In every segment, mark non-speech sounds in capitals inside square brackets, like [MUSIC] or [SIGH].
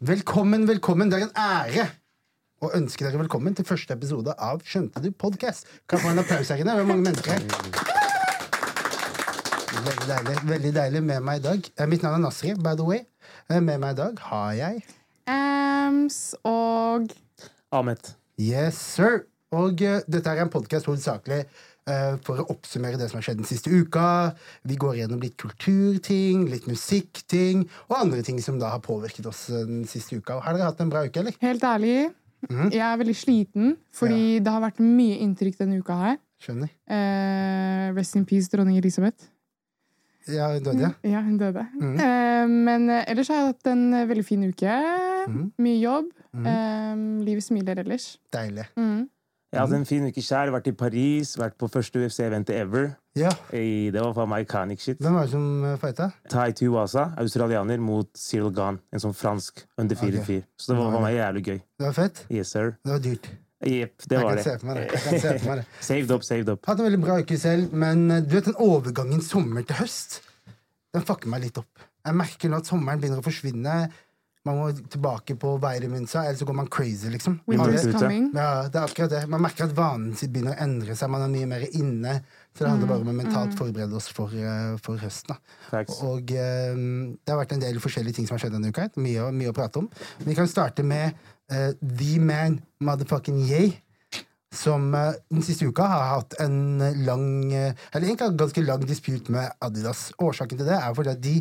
Velkommen, velkommen. Det er en ære å ønske dere velkommen til første episode av Skjønte du podcast. Kan jeg få en applaus her inne? Det er mange mennesker her. Veldig deilig. veldig deilig med meg i dag. Eh, Mitt navn er Nasri, by the way. Eh, Med meg i dag har jeg Ams og Ahmed. Yes, sir. Og uh, dette er en podkast hovedsakelig for å oppsummere det som har skjedd den siste uka. Vi går gjennom litt kulturting, litt musikkting og andre ting som da har påvirket oss eh, den siste uka. Har dere hatt en bra uke, eller? Helt ærlig, mm. jeg er veldig sliten, fordi det har vært mye inntrykk denne uka her. Skjønner. Eh, rest in peace, dronning Elisabeth. Ja, hun døde, ja. Ja, hun døde. Mm. Eh, men eh, ellers har jeg hatt en eh, veldig fin uke. Mm. Mye jobb. Mhm. Eh, livet smiler ellers. Deilig. Mhm. Jeg har hatt en fin uke kjær, Vært i Paris, vært på første UFC-eventet ever. Ja. I, det var faen meg iconic shit. Hvem var det som uh, fighta? Tai Tuwasa, australianer, mot Cyril Gahn, en sånn fransk undefeated Ok. fyr. Så det var for meg jævlig gøy. Det var fett. Yes, sir. Det var dyrt. Jepp, det var det. Jeg kan se på meg det. [LAUGHS] saved up, saved up. Hatt en veldig bra uke selv, men uh, du vet den overgangen sommer til høst, den fucker meg litt opp. Jeg merker nå at sommeren begynner å forsvinne. Man må tilbake på Veiremünza, ellers så går man crazy, liksom. Winter is coming. Ja, det er akkurat det. Man merker at vanen sin begynner å endre seg. Man er mye mer inne. Så det handler bare om å mentalt forberede oss for, uh, for høsten. Og eh, det har vært en del forskjellige ting som har skjedd denne uka. Mye, mye å prate om. Vi kan starte med eh, The Man Motherfucking Yay. Som eh, den siste uka har hatt en lang eh, Eller egentlig en ganske lang dispute med Adidas. Årsaken til det er fordi at de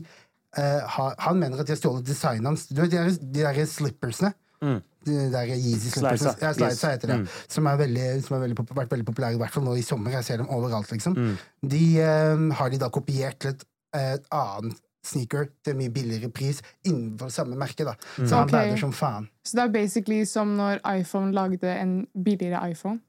eh, har, Han mener at de har stjålet designet hans. Du vet de der, de der slippersene? De der Yeezy slippersene. Slidesa. Ja, Yes. heter det. Som har er veldig, vært veldig populære, i hvert fall nå i sommer. Jeg ser dem overalt, liksom. De uh, har de da kopiert til et, et annet sneaker til mye billigere pris innenfor samme merke. da. Så han okay. bader som faen. Så det er basically som når iPhone lagde en billigere iPhone.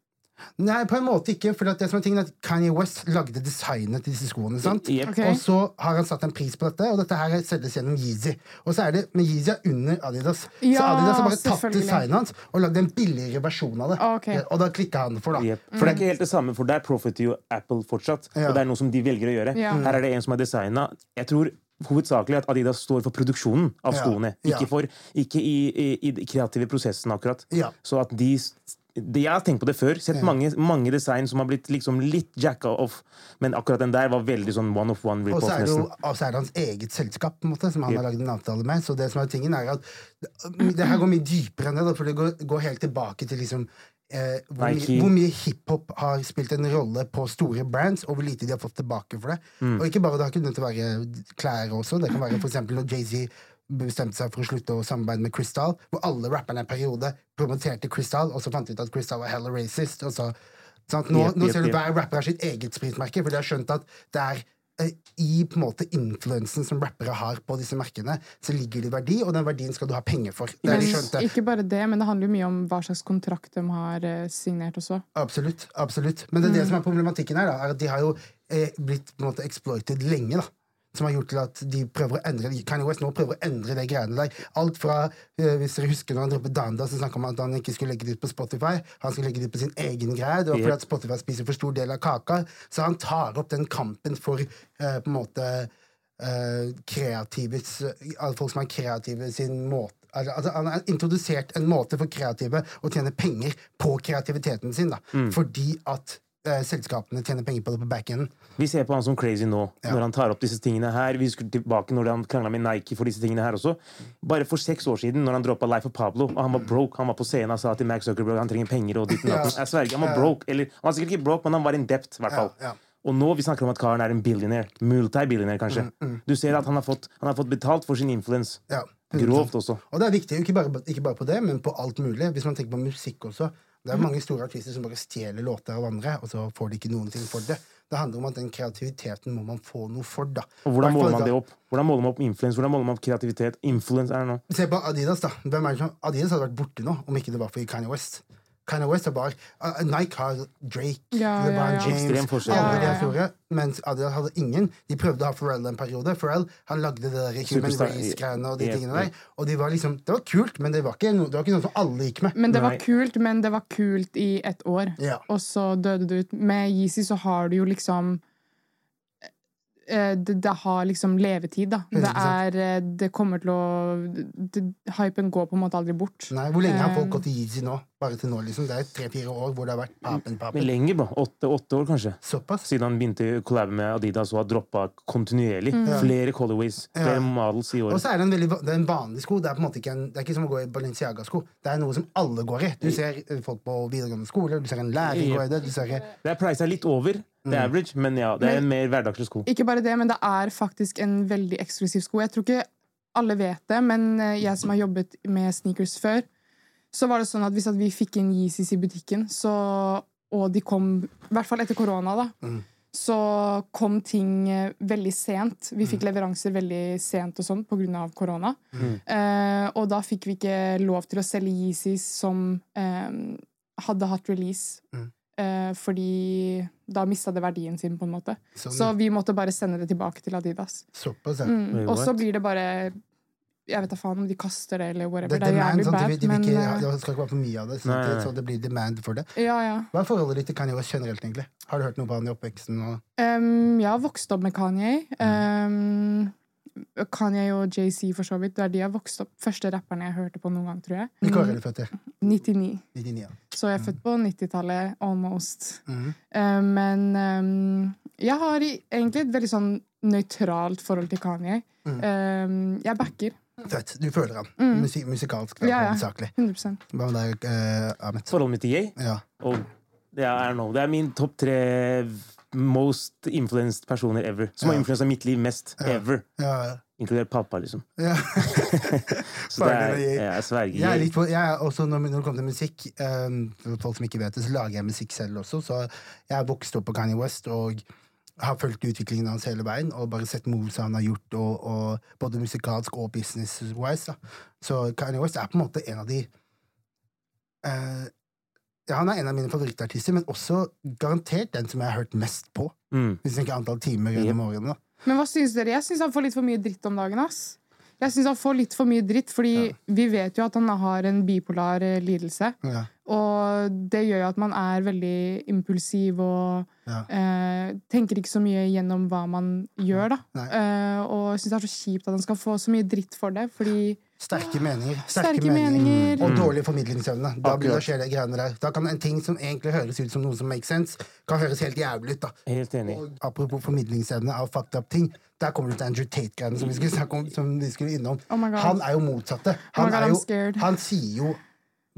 Nei, på en måte ikke, for det som er tingen er at Kanye West lagde designet til disse skoene. sant? Jep. Ok. Og så har han satt en pris på dette, og dette her selges gjennom Yeezy. Og så er det, Men Yeezy er under Adidas. så Adidas har bare tatt designet hans og lagd en billigere versjon av det. Ok. Og da klikka han for, da. Yep. For det er ikke helt det samme, for der profiter jo Apple fortsatt. Ja. Og det er noe som de velger å gjøre. Ja. Her er det en som har designa Jeg tror hovedsakelig at Adidas står for produksjonen av skoene. Ja. Ikke, for, ikke i, i, kreative prosessen, akkurat. Ja. Så at de det, jeg har tenkt på det før. Sett mange, mange design som har blitt liksom litt jacka off. Men akkurat den der var veldig sånn one of one Og så er det jo er det hans eget selskap måte, som han har Yep. lagd en avtale med. Så det som er tingen er at det her går mye dypere enn det, da, for det går, går helt tilbake til liksom eh, hvor, mye, hvor mye hiphop har spilt en rolle på store brands, og hvor lite de har fått tilbake for det. Mm. Og ikke bare det har å være klær også. Det kan være for når Jay-Z bestemte seg for å slutte å samarbeide med Crystal, hvor alle rapperne en periode promoterte Crystal, og så fant de ut at Crystal var hella racist. Og så, sant? Nå, Yep, nå ser du hver rapper har sitt eget spritmerke, for de har skjønt at det er eh, i på en måte influensen som rappere har på disse merkene, så ligger det verdi, og den verdien skal du ha penger for. De. Ikke bare det, men det handler jo mye om hva slags kontrakt de har eh, signert også. Absolutt. absolutt. Men det, er det som er problematikken her, da, er at de har jo eh, blitt på en måte exploited lenge. da. Som har gjort til at de prøver å endre Kanye West nå prøver å endre det greiene der. Alt fra, eh, hvis dere husker når han droppet Danda, så snakka om at han ikke skulle legge det ut på Spotify. Han skulle legge det ut på sin egen greie. Det var fordi at Spotify spiser for stor del av kaka. Så han tar opp den kampen for eh, på en måte eh, kreative alle Folk som er kreative sin måte Altså, altså, han har introdusert en måte for kreative å tjene penger på kreativiteten sin. Da. Fordi at eh, selskapene tjener penger på det på backenden. Vi ser på han som crazy nå, Ja. når han tar opp disse tingene her. Vi husker tilbake når han krangla med Nike for disse tingene her også. Bare for seks år siden, når han droppa Life of Pablo, og han var broke. Han var på scenen og sa til Max Zuckerberg han trenger penger og ditt og datten. Ja. Jeg sverger, han var broke. Eller han var sikkert ikke broke, men han var in depth, i hvert fall. Ja, ja. Og nå vi snakker om at karen er en billionaire. Multibillionaire, kanskje. Du ser at han har, fått, han har fått betalt for sin influence. Mm, Ja, Grovt også. Og det er viktig, ikke bare, ikke bare på det, men på alt mulig. Hvis man tenker på musikk også. Det er mange store artister som bare stjeler låter av andre, og så får de ikke noen ting for det. Det handler om at den kreativiteten må man få noe for, da. Og hvordan måler man det opp? Hvordan måler man opp influens? Hvordan måler man opp kreativitet? Influence er det nå. Se på Adidas, da. Adidas hadde vært borte nå om ikke det var for Kanye West. Kanye West bare uh, Nike har Drake, Ja, LeBron ja, ja. James Ekstrem forskjell. Alle de er store. Mens Adidas hadde ingen. De prøvde å ha Pharrell en periode. Pharrell han lagde det der Human Race-greiene og de tingene der. Og de var liksom, det var kult, men det var ikke, det var ikke noe som alle gikk med. Men det var kult, men det var kult i ett år. Ja. Og så døde det ut. Med Yeezy så har du jo liksom eh, det, det har liksom levetid, da. Det er eh, Det kommer til å det, Hypen går på en måte aldri bort. Nei, Hvor lenge har folk Eh. gått i Yeezy nå? Bare til nå, liksom. Det er tre-fire år hvor det har vært papen, Men papen. lenger, bare. Åtte, åtte år, kanskje. Såpass? Siden han begynte å collabe med Adidas og har droppa kontinuerlig. Flere colorways, flere Ja. models i året. Og så er det en veldig det er en vanlig sko. Det er på en måte ikke, en, det er ikke som å gå i Balenciaga-sko. Det er noe som alle går i. Du ser eh, folk på videregående skole, du ser en lærer gå i det. Du ser Det er prisa litt over det er average, men ja, det er en mer hverdagslig sko. Ikke bare det, men det er faktisk en veldig eksklusiv sko. Jeg tror ikke alle vet det, men eh, jeg som har jobbet med sneakers før, så var det sånn at hvis at vi fikk inn Yeezys i butikken, så, og de kom I hvert fall etter korona, da. Mm. Så kom ting eh, veldig sent. Vi fikk leveranser veldig sent og sånn pga. korona. Eh, og da fikk vi ikke lov til å selge Yeezys som eh, hadde hatt release. Mm. Eh, fordi da mista det verdien sin, på en måte. Sånn, Så vi måtte bare sende det tilbake til Adidas. Såpass, ja. Mm. Og så blir det bare Jeg vet da faen om de kaster det, eller whatever. Det Det, er er demand, jævlig bad, De, de men ikke, ja, det skal ikke være for mye av det, så, Nei, det, så det blir demand for det. ja, ja. Hva er forholdet ditt til Kanye West generelt, egentlig? Har du hørt noe på han i oppveksten? Og... Um, jeg har vokst opp med Kanye. Mm. Um, Kanye og JC, for så vidt. Det er de jeg har vokst opp Første rapperne jeg hørte på noen gang, tror jeg. Hvilke år er du født i? 99. 99, ja. Så jeg er født på 90-tallet, almost. Mm. Um, men um, jeg har egentlig et veldig sånn nøytralt forhold til Kanye. Mm. Um, jeg backer. Fett. Du føler han. Musi musikalsk, da, Mm. Ja, ja. hovedsakelig. 100 Hva med deg, uh, Ahmed? Forholdet mitt til Yay? Ja. Oh, det er, know, det er min topp tre most influenced personer ever. Som har Ja. influensa mitt liv mest Ja. ever. Ja, Inkludert pappa, liksom. ja. [LAUGHS] [LAUGHS] Så det er, jeg sverger Jeg er for, jeg er også, når, når det kommer til musikk um, For folk som ikke vet det, så lager jeg musikk selv også. Så jeg er vokst opp på Kanye West og har fulgt utviklingen hans hele veien. Og bare sett moves han har gjort, og, og både musikalsk og business-wise. Så Kanye West er på en måte en av de uh, ja, Han er en av mine favorittartister, men også garantert den som jeg har hørt mest på. Mm. Hvis ikke antall timer gjennom årene. Men hva syns dere? Jeg syns han får litt for mye dritt om dagen. ass. Jeg synes han får litt for mye dritt, fordi vi vet jo at han har en bipolar eh, lidelse. Ja. Og det gjør jo at man er veldig impulsiv og Ja. eh, tenker ikke så mye gjennom hva man gjør, da. Eh, og syns det er så kjipt at han skal få så mye dritt for det, fordi Sterke meninger. Sterke meninger. Og dårlig formidlingsevne. Da, blir, det skjer det greiene der. Da kan en ting som egentlig høres ut som noe som makes sense, kan høres helt jævlig ut. da. Helt enig. Og apropos formidlingsevne av fucked up ting, der kommer du til Andrew Tate-greiene som vi skulle snakke om. som vi skulle innom. Oh my God. han er jo motsatte. Oh Han, oh God, er jo, han sier jo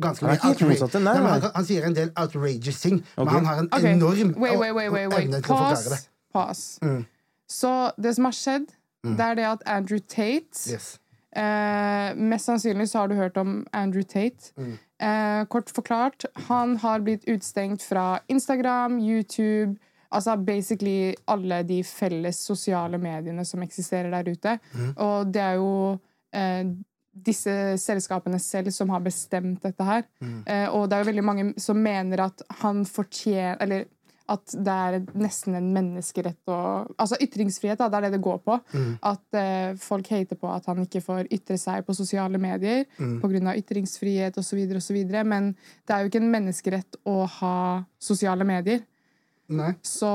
ganske mye ikke helt outra- motsatte, nei, nei. han, han sier en del outrageous ting, okay. men han har en okay. enorm wait, wait, wait, wait, wait. evne til å forklare det. Pause. Pause. Mm. Så det som har skjedd, det er det at Andrew Tate Yes. Eh, mest sannsynlig så har du hørt om Andrew Tate. Mm. Eh, kort forklart, han har blitt utstengt fra Instagram, YouTube Altså basically alle de felles sosiale mediene som eksisterer der ute. Mm. Og det er jo eh, disse selskapene selv som har bestemt dette her. Mm. Eh, og det er jo veldig mange som mener at han fortjener Eller at det er nesten en menneskerett å Altså ytringsfrihet, da, det er det det går på. Mm. At eh, folk hater på at han ikke får ytre seg på sosiale medier Mm. pga. ytringsfrihet osv., osv. Men det er jo ikke en menneskerett å ha sosiale medier. Nei. Så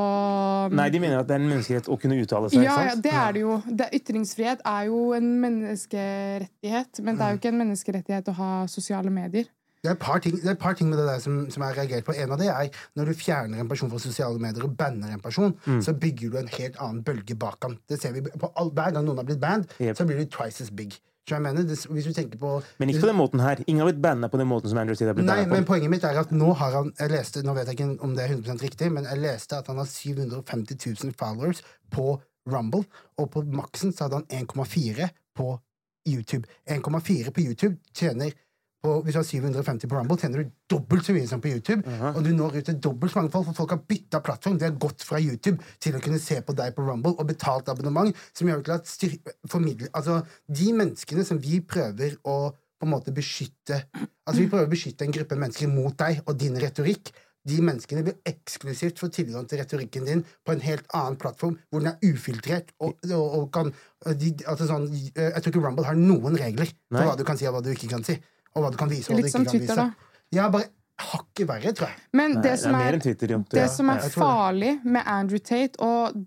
Nei, de mener at det er en menneskerett å kunne uttale seg. ja, ja, det er det jo. Det, ytringsfrihet er jo en menneskerettighet, men det er jo ikke en menneskerettighet å ha sosiale medier. Det er ting, det er et par ting med det der som, som jeg har reagert på. En av det er når du fjerner en person fra sosiale medier og banner en person, Mm. så bygger du en helt annen bølge bak ham. Det ser vi på all, Hver gang noen har blitt band, Yep. så blir du twice as big. Så jeg mener, det, hvis du tenker på Men ikke på den måten her. Ingen har blitt banna på den måten som Andrew Tate har blitt banna men poenget mitt er at nå har han jeg leste, Nå vet jeg ikke om det er 100% riktig, men jeg leste at han har 750 000 followers på Rumble, og på maksen så hadde han 1,4 på YouTube. 1,4 på YouTube tjener på, hvis du har 750 på Rumble, tjener du dobbelt så mye som på YouTube. Og du når ut til dobbelt så mange folk, for folk har bytta plattform. De har gått fra YouTube til å kunne se på deg på Rumble og betalt abonnement, som gjør til at formidle, altså, de menneskene som vi prøver å på en måte beskytte Altså Vi prøver å beskytte en gruppe mennesker mot deg og din retorikk. De menneskene vil eksklusivt få tilgang til retorikken din på en helt annen plattform, hvor den er ufiltrert. Og, og, og kan, de, altså sånn, Jeg tror ikke Rumble har noen regler Nei. for hva du kan si og hva du ikke kan si. Og hva du kan vise og hva du ikke kan Twitter, vise. da. Ja, bare hakket verre, tror jeg. Men det Nei, som er det er, Twitter. Jo. det som er farlig med Andrew Tate Og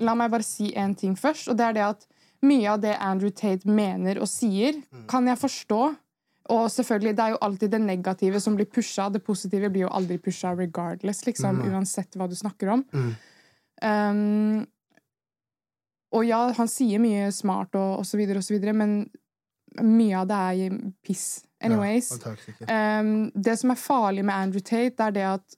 la meg bare si én ting først, og det er det at mye av det Andrew Tate mener og sier, Mm. kan jeg forstå. Og selvfølgelig, det er jo alltid det negative som blir pusha. Det positive blir jo aldri pusha regardless, liksom, Mm. uansett hva du snakker om. Mm. Um, og ja, han sier mye smart og, og så videre og så videre, men mye av det er piss. Anyways. Ja. Um, det som er farlig med Andrew Tate, det er det at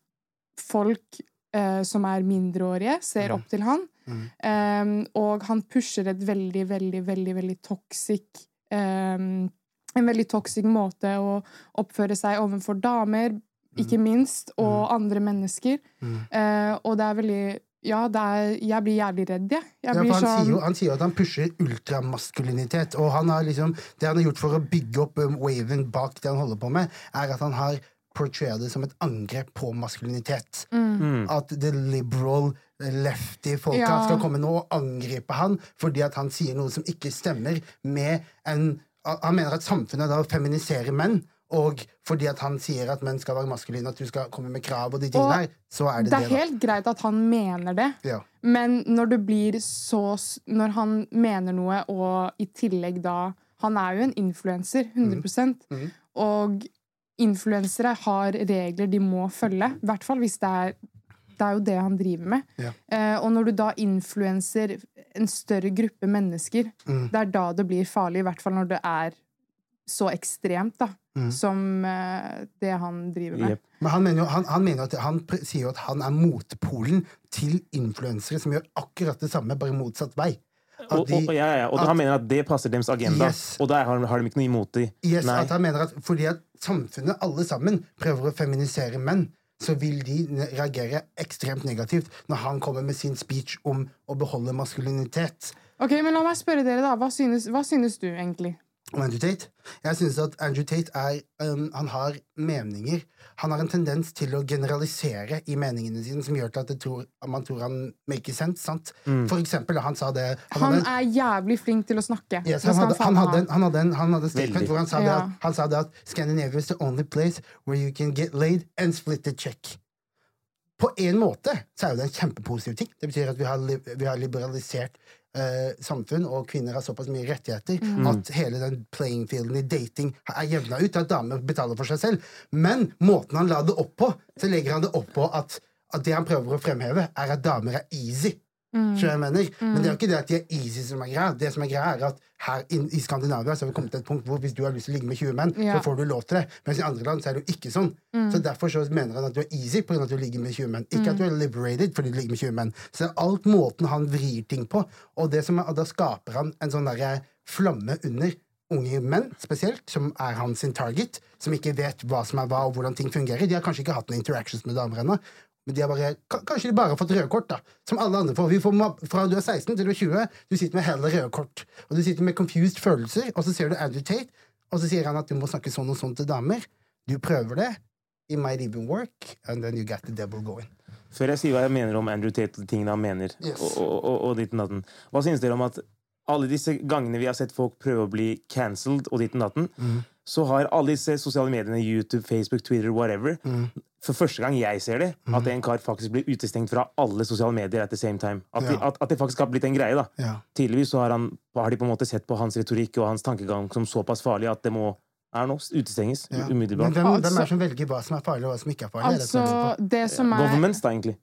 folk uh, som er mindreårige, ser Mm. opp til han. Mm. Um, og han pusher et veldig, veldig, veldig veldig toxic um, En veldig toxic måte å oppføre seg overfor damer, ikke minst, og andre mennesker. Mm. Uh, og det er veldig Ja, det er, jeg blir jævlig redd, jeg. jeg Ja, blir han, sånn sier jo, han sier jo at han pusher ultramaskulinitet. Og han har liksom, det han har gjort for å bygge opp um, waven bak det han holder på med, er at han har portrayet det som et angrep på maskulinitet. Mm. At the liberal lefty folka Ja. skal komme nå og angripe han fordi at han sier noe som ikke stemmer med en Han mener at samfunnet da feminiserer menn. Og fordi at han sier at menn skal være maskuline, at du skal komme med krav og de tingene her, så er det Det det. er helt greit at han mener det. Ja. men når du blir så Når han mener noe, og i tillegg da Han er jo en influenser, 100 Mhm. Og influensere har regler de må følge. I hvert fall hvis det er Det er jo det han driver med. Ja. Eh, og når du da influenser en større gruppe mennesker, Mm. det er da det blir farlig. I hvert fall når det er så ekstremt da, Mm. som eh, det han driver med. Yep. Men han mener jo, han, han, mener at, han sier jo at han er motpolen til influensere som gjør akkurat det samme, bare motsatt vei. At Og, og, ja, ja, og at- han mener at det passer deres agenda, Yes. og der har, har de ikke noe imot det. Yes, Nei. at han mener at fordi at samfunnet, alle sammen, prøver å feminisere menn, så vil de reagere ekstremt negativt når han kommer med sin speech om å beholde maskulinitet. Ok, men La meg spørre dere, da. Hva synes, hva synes du egentlig? Om Andrew Tate. Jeg synes at Andrew Tate er um, Han har meninger. Han har en tendens til å generalisere i meningene sine, som gjør til at tror, man tror han maker sense. sant? Mm. For eksempel, han sa det Han hadde- er jævlig flink til å snakke. Yes, han, hadde, han, hadde, han, hadde en, han hadde en statement Veldig. hvor han sa, det Ja. at, han sa det at Scandinavia is the only place where you can get laid and split the check. På en måte så er jo det en kjempepositiv ting. Det betyr at vi har, vi har liberalisert eh, samfunn, og kvinner har såpass mye rettigheter Mm. at hele den playing fielden i dating er jevna ut, at damer betaler for seg selv. Men måten han la det opp på, så legger han det opp på at, at det han prøver å fremheve, er at damer er easy. Mm. Jeg mener? Men det er jo ikke det at de er easy som er greia. Det som er greia er at her in, i Skandinavia så har vi kommet til et punkt hvor hvis du har lyst til å ligge med 20 menn, Ja. så får du lov til det. Mens i andre land så er det jo ikke sånn. Mm. Så derfor så mener han at du er easy pga. at du ligger med 20 menn. Ikke at du er liberated fordi du ligger med 20 menn. Så det er alt måten han vrir ting på. Og, det som er, og da skaper han en sånn derre flamme under unge menn spesielt, som er hans target, som ikke vet hva som er hva, og hvordan ting fungerer. De har kanskje ikke hatt noen interactions med damer ennå. Men de har bare, kanskje de bare har fått røde kort, da. Som alle andre får. Vi får fra du er 16 til du er 20, du sitter med hele røde kort. Og du sitter med confused følelser, og så ser du Andrew Tate, og så sier han at du må snakke sånn og sånn til damer. Du prøver det. It might even work, and then you get the devil going. Før jeg sier hva jeg mener om Andrew Tate tingene han mener, Yes. og, og, og, og ditten datten, hva synes dere om at alle disse gangene vi har sett folk prøve å bli cancelled og ditt datten, Mm. Så har alle disse sosiale mediene, YouTube, Facebook, Twitter, whatever, Mm. for første gang jeg ser det, at en kar faktisk blir utestengt fra alle sosiale medier at the same time. At, de, at, at det faktisk har blitt en greie, da. Ja. Tidligvis så har, han, har de på en måte sett på hans retorikk og hans tankegang som såpass farlig at det må er nå utestenges Ja. Men hvem, hvem, hvem er Altså- det som velger hva som er farlig, og hva som ikke er farlig? Altså, det som Altså, lurer på. det som er Governments, da, egentlig.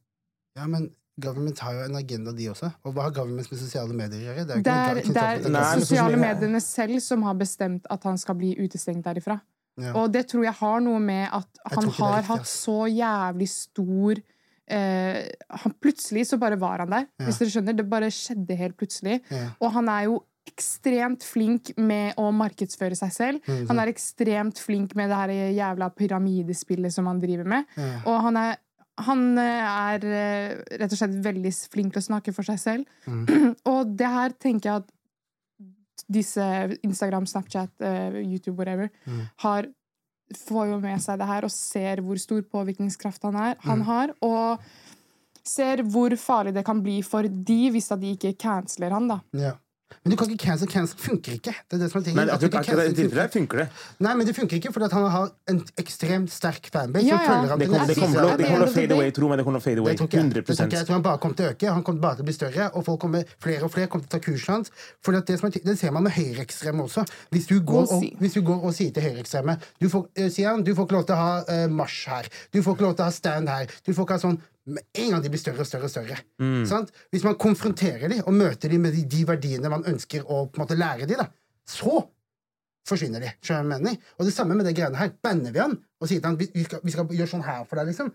Ja, men government har jo en agenda, de også. Og hva har government med sosiale medier å gjøre? Det er Det er, det er til Nei, sosiale mediene selv som har bestemt at han skal bli utestengt derifra. Ja. Og det tror jeg har noe med at han det er har riktig, hatt så jævlig stor eh, han, Plutselig så bare var han der. Ja. Hvis dere skjønner. Det bare skjedde helt plutselig. Ja. Og han er jo ekstremt flink med å markedsføre seg selv. Mhm. Han er ekstremt flink med det her jævla pyramidespillet som han driver med. Og han er, han eh, er eh, rett og slett veldig flink til å snakke for seg selv. Mm. [CLEARS THROAT] og det her tenker jeg at disse Instagram, Snapchat, eh, YouTube, whatever, mm. har får jo med seg det her og ser hvor stor påvirkningskraft han, er, han mm. har. Og ser hvor farlig det kan bli for de hvis de ikke canceler han, da. Ja. Men du kan ikke cancel. Cancel funker ikke. Det er det som er tingen. Men At du akkurat ikke akkurat i tilfellet funker. funker det. Nei, men det funker ikke, fordi at han har en ekstremt sterk fanbase. Ja, ja. Det kommer, det kommer, til å- fade away, tro meg. Det kommer fade away. Det tror ikke jeg. Det tror jeg. jeg tror han bare kommer til å øke. Han kommer bare til å bli større, og folk kommer, flere og flere kommer til å ta kursen hans. For det, som er, det ser man med høyreekstreme også. Hvis du går Og hvis du går og sier til høyreekstreme du, får- eh, sier han, du får ikke lov til å ha uh, marsj her, du får ikke lov til å ha stand her Du får ikke ha sånn med en gang de blir større og større, og større. Sant? Hvis man konfronterer dem og møter dem med de, de verdiene man ønsker å på en måte lære dem, da, så forsvinner de. Mener? Og det samme med det greiene her. Banner vi han og sier til han vi vi skal, vi skal gjøre sånn her for deg, liksom,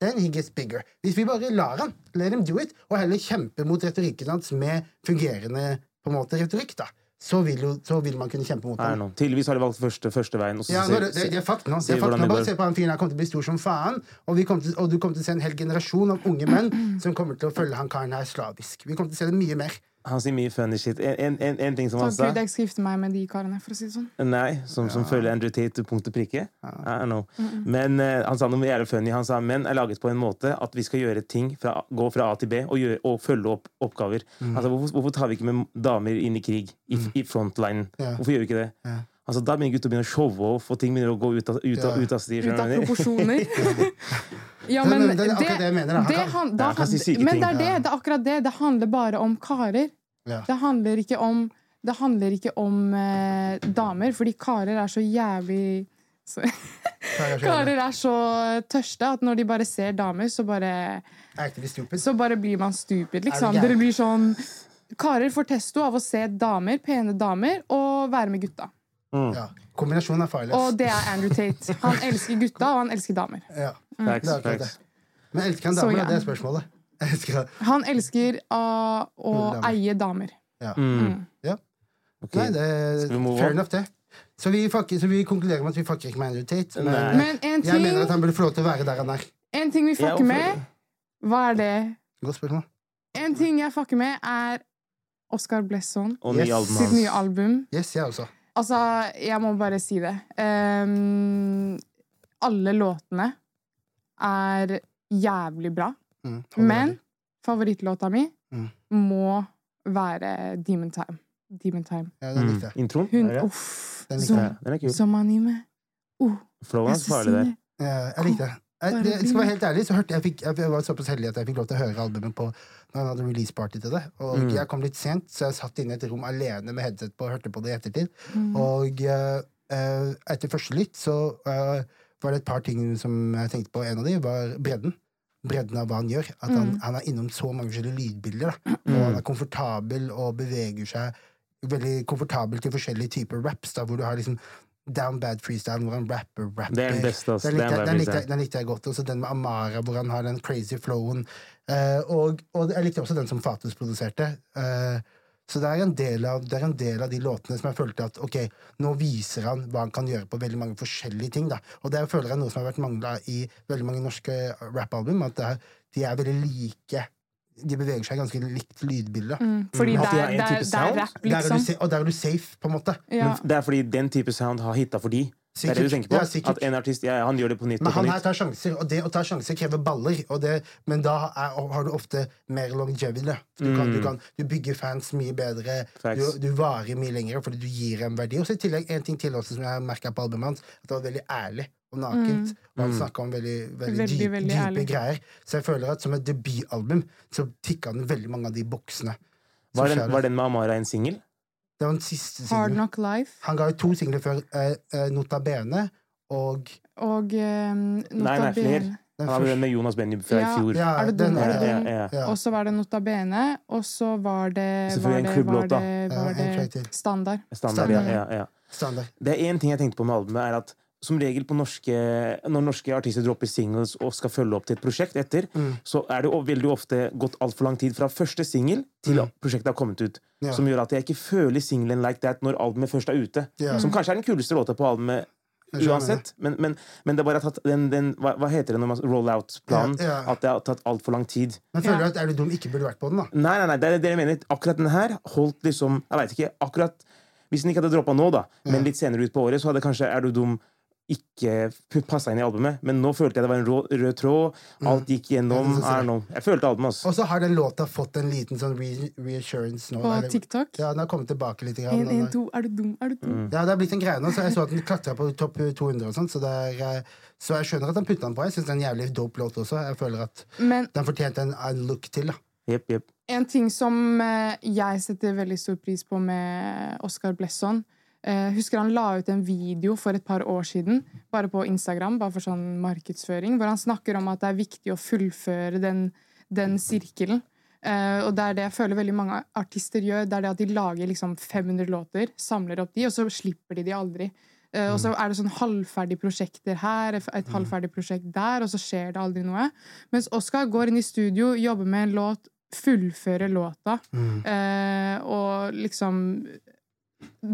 then he gets bigger. Hvis vi bare lar han, let him do it, og heller kjempe mot retorikken hans med fungerende på en måte retorikk, da, så vil, jo, så vil man kunne kjempe mot dem ham. Tydeligvis har de valgt første, første veien. Ja, ser- det, det, er fakten hans. Se Bare se på han fyren her kommer til å bli stor som faen, og, til, og du kommer til å se en hel generasjon av unge menn som kommer til å følge han karen her slavisk. Vi kommer til å se det mye mer. Han sier mye funny shit. En, en, en, en ting som han sa Gud, jeg skal gifte meg med de karene, for å si det sånn. Nei, som, som følger Andrew Tate punkt og prikke. I don't know. Men uh, han sa noe jævlig funny. Han sa menn er laget på en måte at vi skal gjøre ting fra, gå fra A til B og, gjøre, og følge opp oppgaver. Altså, hvorfor, hvorfor tar vi ikke med damer inn i krig? I, i frontline? Yeah. Hvorfor gjør vi ikke det? Yeah. Altså, da begynner gutter å begynne å showe off, og ting begynner å gå ut av, ut av, ut av. Ut av hva jeg mener? proporsjoner. [LAUGHS] [LAUGHS] Ja, Det- men det er akkurat det jeg mener, det han- da han kan si syke Men det er det. Det er akkurat det. Det handler bare om karer. Ja. Det handler ikke om det handler ikke om eh, damer, fordi karer er så jævlig [LAUGHS] så, Karer er så tørste at når de bare ser damer, så bare Så bare blir man stupid, liksom. Er Dere blir sånn Karer får testo av å se damer, pene damer, og være med gutta. Ja. Kombinasjonen er farlig. Og det er Andrew Tate. Han elsker gutta, og han elsker damer. Ja. Facts, Det er akkurat det. facts. Men elsker han Så damer? ja. Det er spørsmålet. [LAUGHS] Jeg elsker Han elsker uh, å Damer. eie damer. ja. Mm. ja. Okay. Nei, det er fair enough, det. Så vi, fucker, så vi konkluderer med at vi fucker ikke med Andrew Tate. Men, en Men en jeg mener at han burde få lov til å være der han er. en ting vi fucker med, hva er det? Godt spørsmål. En ting jeg fucker med, er Oscar Blesson Og Yes. nye sitt nye album. Yes, jeg også. Altså, jeg må bare si det. Um, alle låtene er jævlig bra. Mm, Men favorittlåta mi Mm. må være Demon Time. Demon Time. Ja, den Mm. likte jeg. Introen? Hun ja. Uff. Den likte jeg. Ja, den er kul. som anime. Uh, Flowen jeg er farlig der. Ja, jeg likte det. Jeg, det, jeg skal være helt ærlig, så hørte jeg, fikk, jeg var såpass heldig at jeg fikk lov til å høre albumet på når han hadde release party til det. Og Mm. jeg kom litt sent, så jeg satt inne i et rom alene med headset på og hørte på det i ettertid. Mm. Og uh, eh, etter første lytt så eh, var det et par ting som jeg tenkte på. En av de var bredden. Bredden av hva han gjør. At han, Mm. han er innom så mange forskjellige lydbilder. Da. Og han er komfortabel og beveger seg veldig komfortabel til forskjellige typer raps, da, hvor du har liksom Down Bad Freestyle, hvor han rapper, rapper. Er den beste. Den likte, den, likte, den likte jeg godt. Også den med Amara, hvor han har den crazy flowen. Uh, og, og jeg likte også den som Fatus produserte. Eh, så det er, en del av, det er en del av de låtene som jeg følte at ok, nå viser han hva han kan gjøre på veldig mange forskjellige ting. da. Og det føler jeg er noe som har vært mangla i veldig mange norske rappalbum. At det er, de er veldig like. De beveger seg ganske likt lydbildet. Mm, fordi Mm. det er, har en er, type er sound? rap, Der er du, liksom. og der er du safe, på en måte. Ja. Men det er fordi den type sound har hitta for de. Det er det du tenker på? Ja. At en artist ja, han gjør det på nytt Men og på han her tar sjanser, og det å ta sjanser krever baller. Og det, men da er, har du ofte mer longevity. Du, Du, kan, du, kan, du bygger fans mye bedre, du, Mm. Du varer mye lenger fordi du gir dem verdi. Og så i tillegg en ting til også som jeg merka på albumet hans, at det var veldig ærlig og nakent. Og han snakka om veldig, veldig, Mm. Veldig, dyp, veldig dype ærlig. greier. Så jeg føler at som et debutalbum så tikka han veldig mange av de boksene. Var den, var den med Amara en singel? Det var den siste Hard. Knock Life Han ga ut to singler før eh, Nota Bene og og um, Nota Nei, nei, flere. Den Han hadde med Jonas Benny fra Ja. i fjor. ja, Er det den, den? Den? ja, ja. Ja. Og så var det Nota Bene, og så var det Var det, var det, Ja, var det. Standard. Standard, ja, ja, ja. Standard. Det er én ting jeg tenkte på med albumet, er at som regel på norske, når norske artister dropper singles og skal følge opp til et prosjekt etter, Mm. så er det veldig ofte gått altfor lang tid fra første singel til Mm. prosjektet har kommet ut. Ja. Som gjør at jeg ikke føler singelen like that når albumet først er ute. Ja. Som kanskje er den kuleste låta på albumet uansett. Men, men, men det er bare tatt den, den hva, hva heter det når man roll-out-planen? Ja, ja. At det har tatt altfor lang tid. Men føler du Ja. at Er du dum ikke burde vært på den, da? Nei, nei, nei, det er det jeg mener. Akkurat den her holdt liksom Jeg vet ikke. akkurat Hvis den ikke hadde droppa nå, da, men litt senere ut på året, så hadde kanskje Er du dum ikke passa inn i albumet. Men nå følte jeg det var en rød, rød tråd. Alt gikk gjennom. Mm. Jeg. Følte albumet, altså. Og så har den låta fått en liten sånn re reassurance nå. På TikTok. Ja, den har kommet tilbake litt. Grann, 1, den 1, er- 2, er du dum? Er du dum? Mm. Ja, det har blitt en greie nå, så jeg så at den klatra på topp 200 og sånn, så, eh, så jeg skjønner at han putta den på. Jeg syns det er en jævlig dope låt også. Jeg føler at Men den fortjente en, en look til, da. Yep, yep. en ting som eh, jeg setter veldig stor pris på med Oscar Blesson eh, Husker han la ut en video for et par år siden, bare på Instagram, bare for sånn markedsføring, hvor han snakker om at det er viktig å fullføre den, den sirkelen. Eh, og det er det jeg føler veldig mange artister gjør. Det er det at de lager liksom 500 låter, samler opp de, og så slipper de de aldri. Eh, og så er det sånn halvferdige prosjekter her, et halvferdig prosjekt der, og så skjer det aldri noe. Mens Oskar går inn i studio, jobber med en låt, fullfører låta, eh, og liksom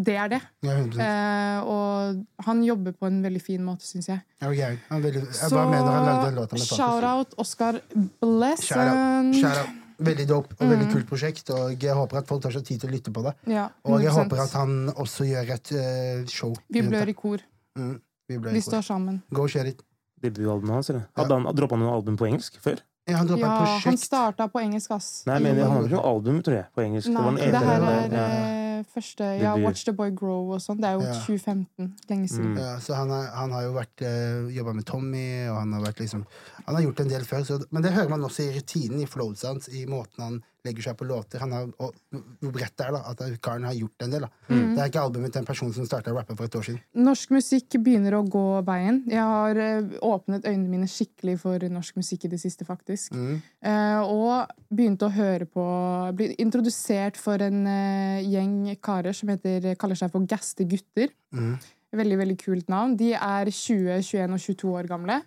Det er det. Ja, Eh, og han jobber på en veldig fin måte, syns jeg. Han er veldig- Jeg Så bare mener han lagde shout-out Oscar Shout-out. Shout-out. Veldig dope og Mm. veldig kult prosjekt, og jeg håper at folk tar seg tid til å lytte på det. Ja, Og jeg håper at han også gjør et uh, show. Vi blør i kor. Mm, vi blør Vi i kor. står sammen. Go share it. Debutalbumet hans, eller? Hadde han droppa noen album på engelsk før? Ja, han Ja, han starta på engelsk, ass. Nei, men han hadde ikke noe album, tror jeg, på engelsk. det var Nei, en det her eller- er ja. Eh, første Ja, Debut. Watch the Boy Grow og sånn. Det er jo Ja. 2015. Lenge siden. Mm. Ja, så han, er, han har jo vært uh, jobba med Tommy, og han har vært liksom Han har gjort en del før, så, men det hører man også i rutinen i flowet hans, i måten han legger seg på låter. Han har, og hvor bredt det er, da, at karen har gjort en del. da. Mm. Det er ikke albumet til en person som starta å rappe for et år siden. Norsk musikk begynner å gå veien. Jeg har eh, åpnet øynene mine skikkelig for norsk musikk i det siste, faktisk. Mm. Eh, og begynte å høre på Bli introdusert for en eh, gjeng karer som heter, kaller seg for Gaste gutter. Mm. Veldig veldig kult navn. De er 20, 21 og 22 år gamle.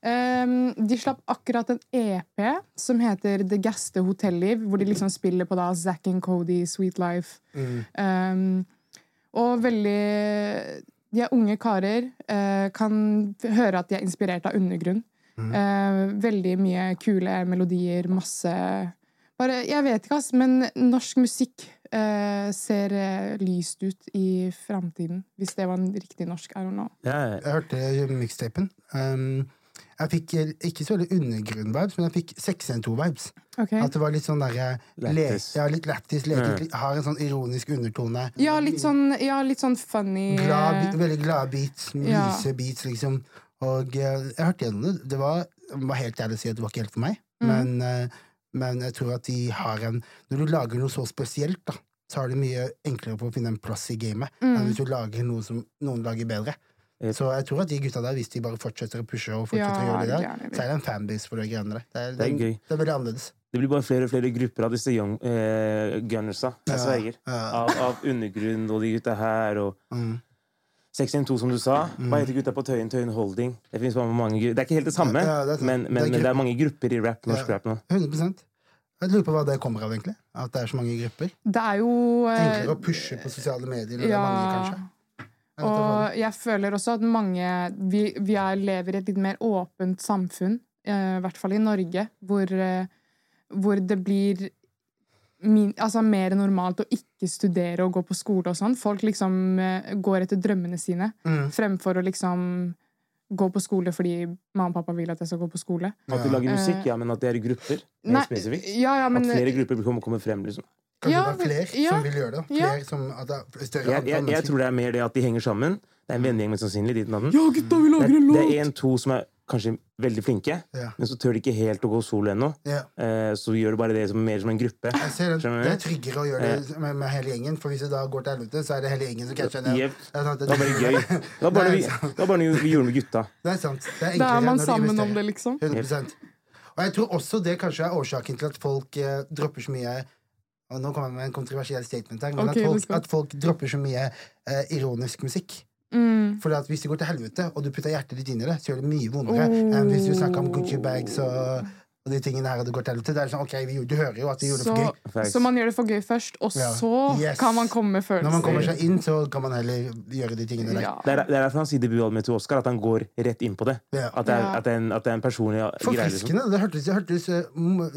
Um, de slapp akkurat en EP som heter The gaste hotelliv, hvor de liksom spiller på da Zack and Cody, Sweet Life. Mm. Um, og veldig De er unge karer. Uh, kan høre at de er inspirert av undergrunn. Mm. Uh, veldig mye kule melodier, masse Bare, Jeg vet ikke, ass, men norsk musikk eh, ser eh, lyst ut i framtiden. Hvis det var en riktig norsk. I don't know. Jeg hørte mixtapen. Um, jeg fikk ikke så veldig undergrunn-vibes, men jeg fikk 612-vibes. Okay. At det var litt sånn derre ja, Litt lættis, leket, litt- har en sånn ironisk undertone. Ja, litt sånn, ja, litt sånn funny glad, eh, veldig glade beats, Ja. beats, liksom. Og jeg hørte gjennom det. Det var, var helt ærlig å si at det var ikke helt for meg. mm. Men, eh, men jeg tror at de har en Når du lager noe så spesielt, da, så har de mye enklere på å finne en plass i gamet enn Mm. hvis du lager noe som noen lager bedre. Så jeg tror at de gutta der, hvis de bare fortsetter å pushe og Ja, fortsetter å gjøre det der, så er det en fanbase for de greiene der. Det er, Det er gøy. det er veldig annerledes. Det blir bare flere og flere grupper av disse young eh, gunnersa. Jeg Ja, sverger. ja. Av, av undergrunn og de gutta her og Mm. 612, som du sa. Hva heter gutta på Tøyen? Tøyen Holding. Det, mange, det er ikke helt det samme, Ja, det er men, Det er men, men det er mange grupper i rap, norsk Ja. rap nå. 100 Jeg lurer på hva det kommer av, egentlig. At det er så mange grupper. Det er jo eh, Enklere å pushe på sosiale medier Ja, mange, kanskje. Jeg. Og jeg føler også at mange Vi, vi er, lever i et litt mer åpent samfunn, eh, i hvert fall i Norge, hvor, eh, hvor det blir min, altså mer normalt å ikke studere og gå på skole og sånn. Folk liksom går etter drømmene sine, Mm. fremfor å liksom gå på skole fordi mamma og pappa vil at jeg skal gå på skole. At de lager Eh, musikk, ja, men at det er i grupper. Nei, Mer spesifikt. ja, ja, men, At flere grupper kommer, frem, liksom. Kanskje Ja, det er flere ja, som vil gjøre det. ja. Flere som, at det er større Jeg, jeg, jeg tror det er mer det at de henger sammen. Det er en vennegjeng mest sannsynlig. Ja, gutta, vi Det, lager en det låt! er en-to som er kanskje veldig flinke, yeah. men så tør de ikke helt å gå solo ennå. Yeah. Eh, så gjør du bare det som, mer som en gruppe. Jeg ser det, Det er tryggere å gjøre det med, med hele gjengen, for hvis det da går til helvete, så er det hele gjengen som catcher ned. Yep. Det Det var bare gøy. Det var bare, vi, det bare noe vi gjorde med gutta. Det er sant. Det er Da er man sammen om det, liksom. 100% Og jeg tror også det kanskje er årsaken til at folk eh, dropper så mye og Nå kommer jeg med en kontroversiell statement her, men okay, at, folk, at folk dropper så mye eh, ironisk musikk. Mm. For at hvis det går til helvete, og du putter hjertet ditt inn i det, så gjør det mye vondere Oh. enn hvis du snakker om Gucci bags og, og de tingene her, og det går til helvete. Det er sånn, ok, vi, Du hører jo at de gjorde det for gøy. Facts. så man gjør det for gøy først, og Ja. så Yes. kan man komme med følelser. Når man kommer seg inn, så kan man heller gjøre de tingene der. ja. Det er, det er derfor han sier debutalbumet til Oscar, at han går rett inn på det. Ja. At det er, Ja. at det er, en, at det er en personlig greie. Liksom. Det hørtes, det hørtes eh,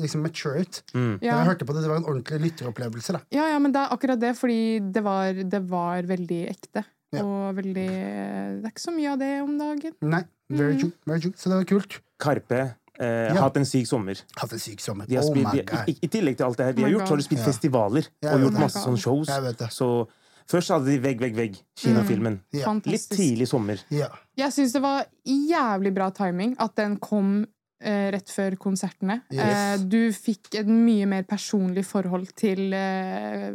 liksom mature ut. Mm. Da Ja. jeg hørte på det, det var en ordentlig lytteropplevelse. da. Ja, ja, men det er akkurat det, fordi det var, det var veldig ekte. Ja. Og veldig Det er ikke så mye av det om dagen. Nei, very Mm. true, very true. Så det var kult. Karpe. Eh, Ja. Hatt en syk sommer. Hatt en syk sommer. Oh spilt, my god. i, I tillegg til alt det her de Oh har gjort, så har de spilt Ja. festivaler og gjort det. masse sånne shows. Jeg vet det. Så først hadde de Vegg, vegg, vegg, kinofilmen. Ja. Litt tidlig sommer. Ja. Jeg syns det var jævlig bra timing at den kom rett før konsertene. Yes. Eh, du fikk et mye mer personlig forhold til eh,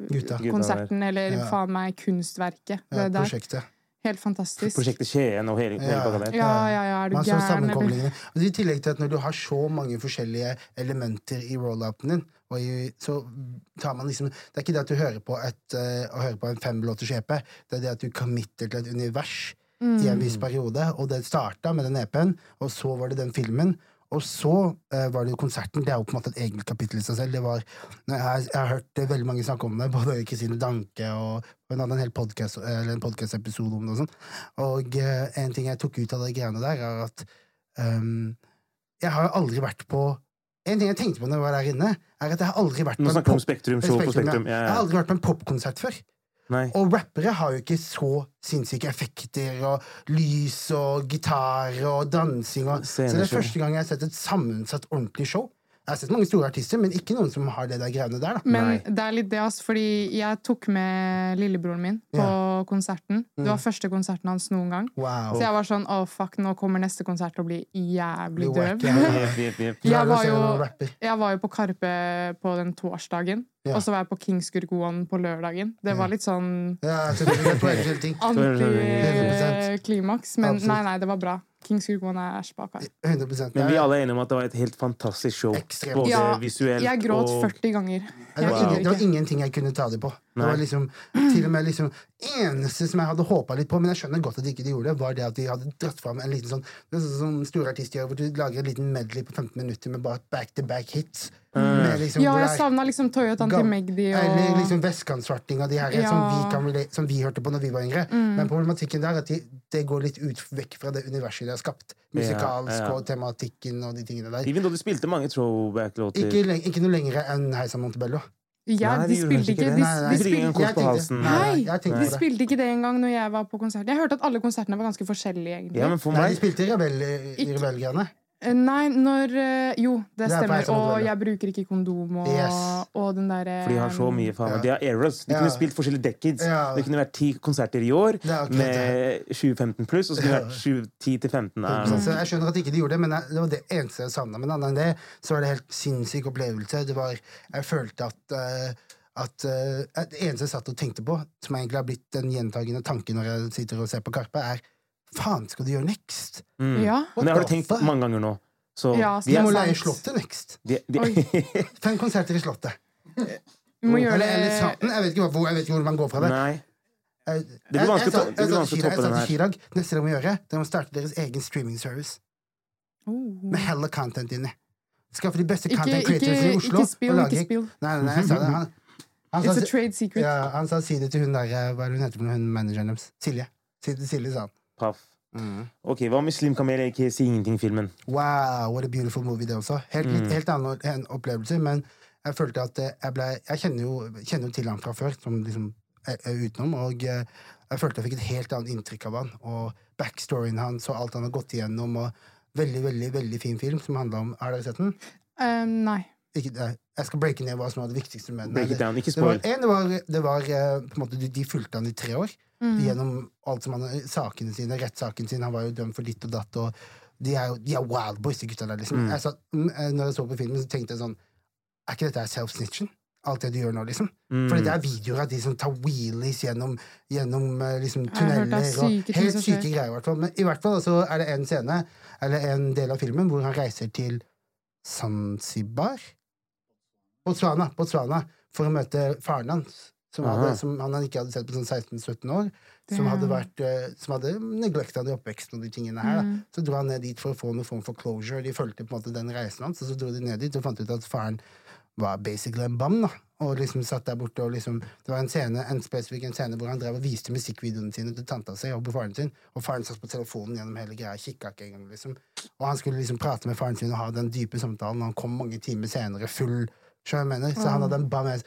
konserten, eller Ja. faen meg kunstverket. Ja, Det der. prosjektet. Helt fantastisk. Prosjektet Skien og hele, hele Ja. pakka der. Ja, ja, ja, er du gæren. Og I tillegg til at når du har så mange forskjellige elementer i roll-upen din, og i, så tar man liksom Det er ikke det at du hører på, et, uh, hører på en femlåters EP, det er det at du committer til et univers i en viss periode, og det starta med den EP-en, og så var det den filmen. Og så eh, var det jo konserten. Det er jo på en måte et eget kapittel i seg selv. Det var, jeg, har, jeg har hørt eh, veldig mange snakke om det, [LAUGHS] både Kristine Danke og hun hadde en hel podcast, en podcast-episode om det. Og sånn. Og eh, en ting jeg tok ut av de greiene der, er at um, jeg har aldri vært på En ting jeg tenkte på når jeg var der inne, er at jeg har aldri vært på en pop- Spektrum. Spektrum, ja. Ja, Jeg har aldri vært på en popkonsert før. Nei. Og rappere har jo ikke så sinnssyke effekter og lys og gitar og dansing. Og, så det er første gang jeg har sett et sammensatt, ordentlig show. Jeg har sett mange store artister, men ikke noen som har det der greiene der. da. Men Nei. det er litt det, altså, fordi jeg tok med lillebroren min på konserten. Det var første konserten hans noen gang. Wow. Så jeg var sånn å fuck, nå kommer neste konsert til å bli jævlig døv. [LAUGHS] Jeg var jo, jeg var jo på Karpe på den torsdagen, Ja. og så var jeg på Kingsgurgoen på lørdagen. Det var litt sånn Ja, selvfølgelig. Det helt forskjellige ting. 100%. antiklimaks, men nei, nei, det var bra. Kingsgurgoen er æsj bak her. 100 Men vi er alle er enige om at det var et helt fantastisk show. Ekstremt. Både Ja, visuelt Jeg gråt og 40 ganger. Det var, ingen, det var ingenting jeg kunne ta det på. Det var liksom, til og med liksom eneste som jeg hadde håpa litt på, men jeg skjønner godt at de ikke gjorde det, var det at de hadde dratt fram en liten sånn er sånn som store artister gjør, hvor du lager en liten medley på 15 minutter med bare back-to-back hits. Med liksom, Ja, jeg savna liksom Toyotaen til Magdi. Og... Eller liksom Vestkantsvartinga de her Ja. som, vi kan, som vi hørte på når vi var yngre. Mm. Men problematikken der er at de, det går litt ut vekk fra det universet de har skapt. Musikalsk Ja, ja. og tematikken og de tingene der. Even though de spilte mange throwback-låter. Ikke, ikke noe lenger enn Heisa Montebello. Ja, Nei, de de spilte ikke ikke det. Nei, nei, de, spilte, Jeg tenkte- Nei, de ikke det engang når jeg var på konsert. Jeg hørte at alle konsertene var ganske forskjellige, egentlig. Ja, men for Nei, de spilte i rebell- i rebellgreiene. Eh, Nei, når eh, Jo, det Det er stemmer. Og jeg bruker ikke kondom og, Yes. og den derre For de har så mye faen Ja. De har eras. De Ja. kunne spilt forskjellige decades. Ja. Det kunne vært ti konserter i år med 2015 pluss, og så kunne det vært 7 10 til 15. Nei, jeg skjønner at ikke de gjorde det, men det var det eneste jeg savna. Men annet enn det, så var det helt sinnssyk opplevelse. Det var, jeg følte at eh, at uh, Det eneste jeg satt og tenkte på, som egentlig har blitt en gjentagende tanke når jeg sitter og ser på Karpe, er faen skal du gjøre next? Mm. Ja. Men det har tenkt mange ganger nå. Så Ja, så de må er leie. Slottet next. de, de, [LAUGHS] Fem konserter i Slottet. Vi må gjøre Eller, eller det Salten. Jeg vet ikke hvor, jeg vet ikke hvor man går fra det. Nei. Jeg, Det blir vanskelig å sa- to- det blir jeg sa vanskelig å til toppe Chirag- den Jeg sa til Chirag neste dere må gjøre, dere må starte deres egen streaming service Oh. med hella content inni. Skaffe de beste content ikke, creators i Oslo. ikke spill, ikke spill. Nei, nei, nei, jeg sa det. Han, han, It's a trade secret. ja, han sa si det til hun der eh, Hva er det hun heter hun manageren deres? Silje. Si det til Silje, sa han. Paff. Ok, Hva med Slim Kamel, ikke Si ingenting-filmen? Wow, what a beautiful movie, det også. Helt, Mm. helt annen opplevelse, men jeg følte at eh, jeg ble Jeg kjenner jo, kjenner jo til han fra før, som liksom er, er utenom, og eh, jeg følte jeg fikk et helt annet inntrykk av han, og backstoryen hans og alt han har gått igjennom, og veldig, veldig, veldig fin film som handla om Har dere sett den? Um, nei. Ikke, det. jeg skal breake ned hva som var det viktigste med den. Det, down. Det var, en, det var, det var eh, på en måte, de, de fulgte han i tre år. Mm. Gjennom alt som han, sakene sine, rettssaken sin. Han var jo dømt for ditt og datt. Og de er jo de er wild boys, de gutta der. liksom. Mm. Jeg satt, mm, eh, når jeg så på filmen, så tenkte jeg sånn Er ikke dette self-snitchen? Alt det du gjør nå, liksom? Mm. For det er videoer av de som tar wheelies gjennom, gjennom eh, liksom, er tunneler. og syke Helt syke greier, i hvert fall. Men i hvert fall så er det en scene, eller en del av filmen, hvor han reiser til Zanzibar? Botswana, Botswana for å møte faren hans, Som, hadde, som han ikke hadde sett på sånn 16-17 år. Som hadde, vært, eh, som hadde neglekta det i oppveksten og de tingene her. Da. Mm. Så dro han ned dit for å få noen form for closure. De fulgte på en måte den reisen hans, og så dro de ned dit og fant ut at faren var basically en bam. da Og liksom satt der borte og liksom Det var en scene en spesifikk en scene hvor han drev og viste musikkvideoene sine til tanta si og på faren sin, og faren satt på telefonen gjennom hele greia, kikka ikke engang, liksom. Og han skulle liksom prate med faren sin og ha den dype samtalen, og han kom mange timer senere full. Skjønner jeg mener? Så han hadde en bam med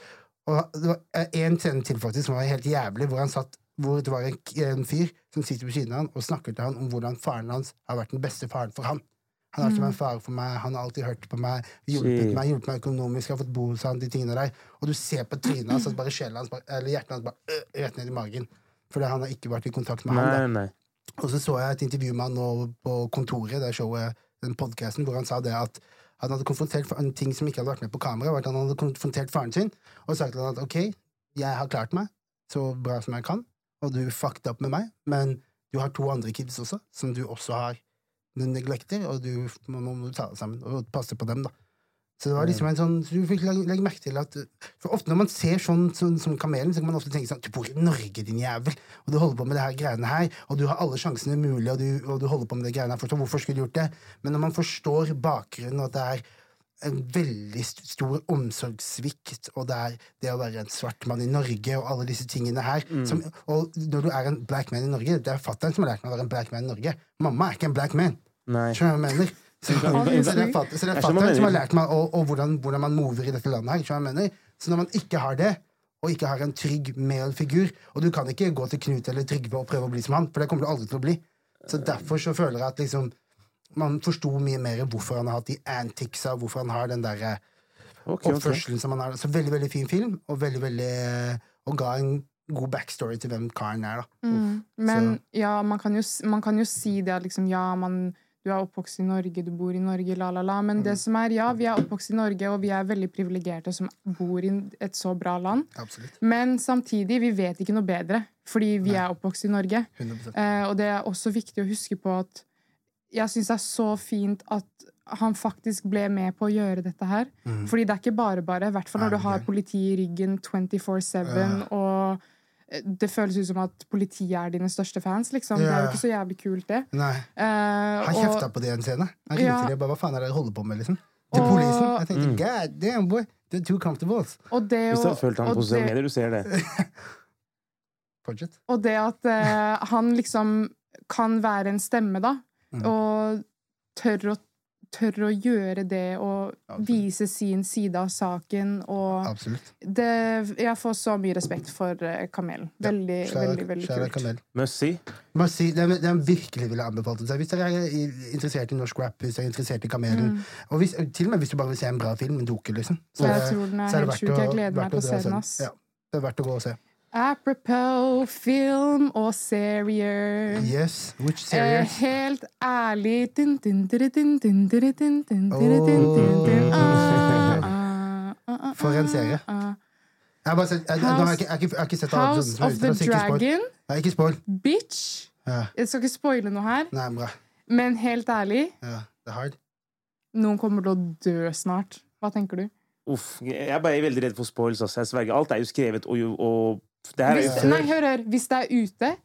Og det var én scene til faktisk som var helt jævlig, hvor han satt hvor det var en, en fyr som sitter ved siden av han og snakker til han om hvordan faren hans har vært den beste faren for han. Han har alltid vært en far for meg, han har alltid hørt på meg, hjulpet meg, hjulpet meg økonomisk, har fått bo hos han, de tingene der. Og du ser på trynet hans at bare sjelen hans, eller hjertet hans, bare øh, rett ned i magen. Fordi han har ikke vært i kontakt med han. Nei, Da. nei. Og så så jeg et intervju med han nå på kontoret, det showet, den podcasten, hvor han sa det at han hadde konfrontert en ting som ikke hadde vært med på kamera, var at han hadde konfrontert faren sin og sagt til han at ok, jeg har klart meg så bra som jeg kan, og du fucked opp med meg, men du har to andre kids også, som du også har du neglekter, og du må, må du ta deg sammen og passe på dem, da. Så det var liksom en sånn så Du fikk legge, legge merke til at For ofte når man ser sånn, sånn som Kamelen, så kan man ofte tenke sånn Du bor i Norge, din jævel, og du holder på med det her greiene her, og du har alle sjansene mulig, og du, og du holder på med det greiene her fortsatt. Hvorfor skulle du gjort det? Men når man forstår bakgrunnen, og at det er en veldig stor omsorgssvikt, og det er det å være en svart mann i Norge, og alle disse tingene her som, Og når du er en black man i Norge Det er fatter'n som har lært meg å være en black man i Norge. Mamma er ikke en black man. nei. Skjønner du hva jeg mener? Så, det er er fatter'n som har lært meg og, og hvordan, hvordan man mover i dette landet her. Skjønner hva jeg mener? Så når man ikke har det, og ikke har en trygg male-figur Og du kan ikke gå til Knut eller Trygve og prøve å bli som han, for det kommer du aldri til å bli. Så derfor så føler jeg at liksom man forsto mye mer hvorfor han har hatt de anticsa, hvorfor han har den derre okay, oppførselen oppførselen som han har. Så veldig, veldig fin film, og veldig, veldig Og ga en god backstory til hvem karen er, da. Mm. Men Så- ja, man kan, jo, man kan jo si det at liksom, ja, man, du er oppvokst i Norge, du bor i Norge, la, la, la. Men Mm. det som er, ja, vi er oppvokst i Norge, og vi er veldig privilegerte som bor i et så bra land. Absolutt. Men samtidig, vi vet ikke noe bedre, fordi vi er oppvokst i Norge. 100 Eh, og det er også viktig å huske på at jeg syns det er så fint at han faktisk ble med på å gjøre dette her. Fordi det er ikke bare bare. I hvert fall når du har politi i ryggen 24-7, og det føles ut som at politiet er dine største fans. liksom. Det er jo ikke så jævlig kult, det. Nei. Eh, Han og- kjefta på det en scene. Han ringte Ja. det, bare, Hva faen er det dere holder på med? liksom? Til Og- polisen. Jeg tenkte god damn, boy. They're too comfortable. og det Hvis du har fulgt ham og på sosiale det- medier, du ser det. [LAUGHS] Fortsett. Og det at uh, han liksom kan være en stemme, da, Mm. og tør å, tør å gjøre det og Absolutt. vise sin side av saken og det, Jeg får så mye respekt for eh, Kamelen. Veldig, veldig, veldig Kjære kult. Kamel. See. Den, den virkelig ville anbefalt seg. Hvis dere er interessert i norsk rap, hvis dere er interessert i Kamelen Og hvis, til og med hvis du bare vil se en bra film, en dukke, liksom. Så jeg er- tror den er så helt verdt sjuk. å- Jeg gleder meg til å se den. ass. Ja, det er verdt å gå og se. Apropos film og serier. Yes, which series? Eh, helt ærlig For en serie. Jeg har, House, ikke sett House of the Dragon. Ikke spoil. Bitch. Jeg skal ikke spoile noe her. Nei, bra. Men helt ærlig det er hard. Noen kommer til å dø snart. Hva tenker du? Uff, jeg er bare veldig redd for spoils. Altså. Jeg sverger. Alt er jo skrevet og, og det her er Hvis, før. nei, hør, hør. Hvis det er ute,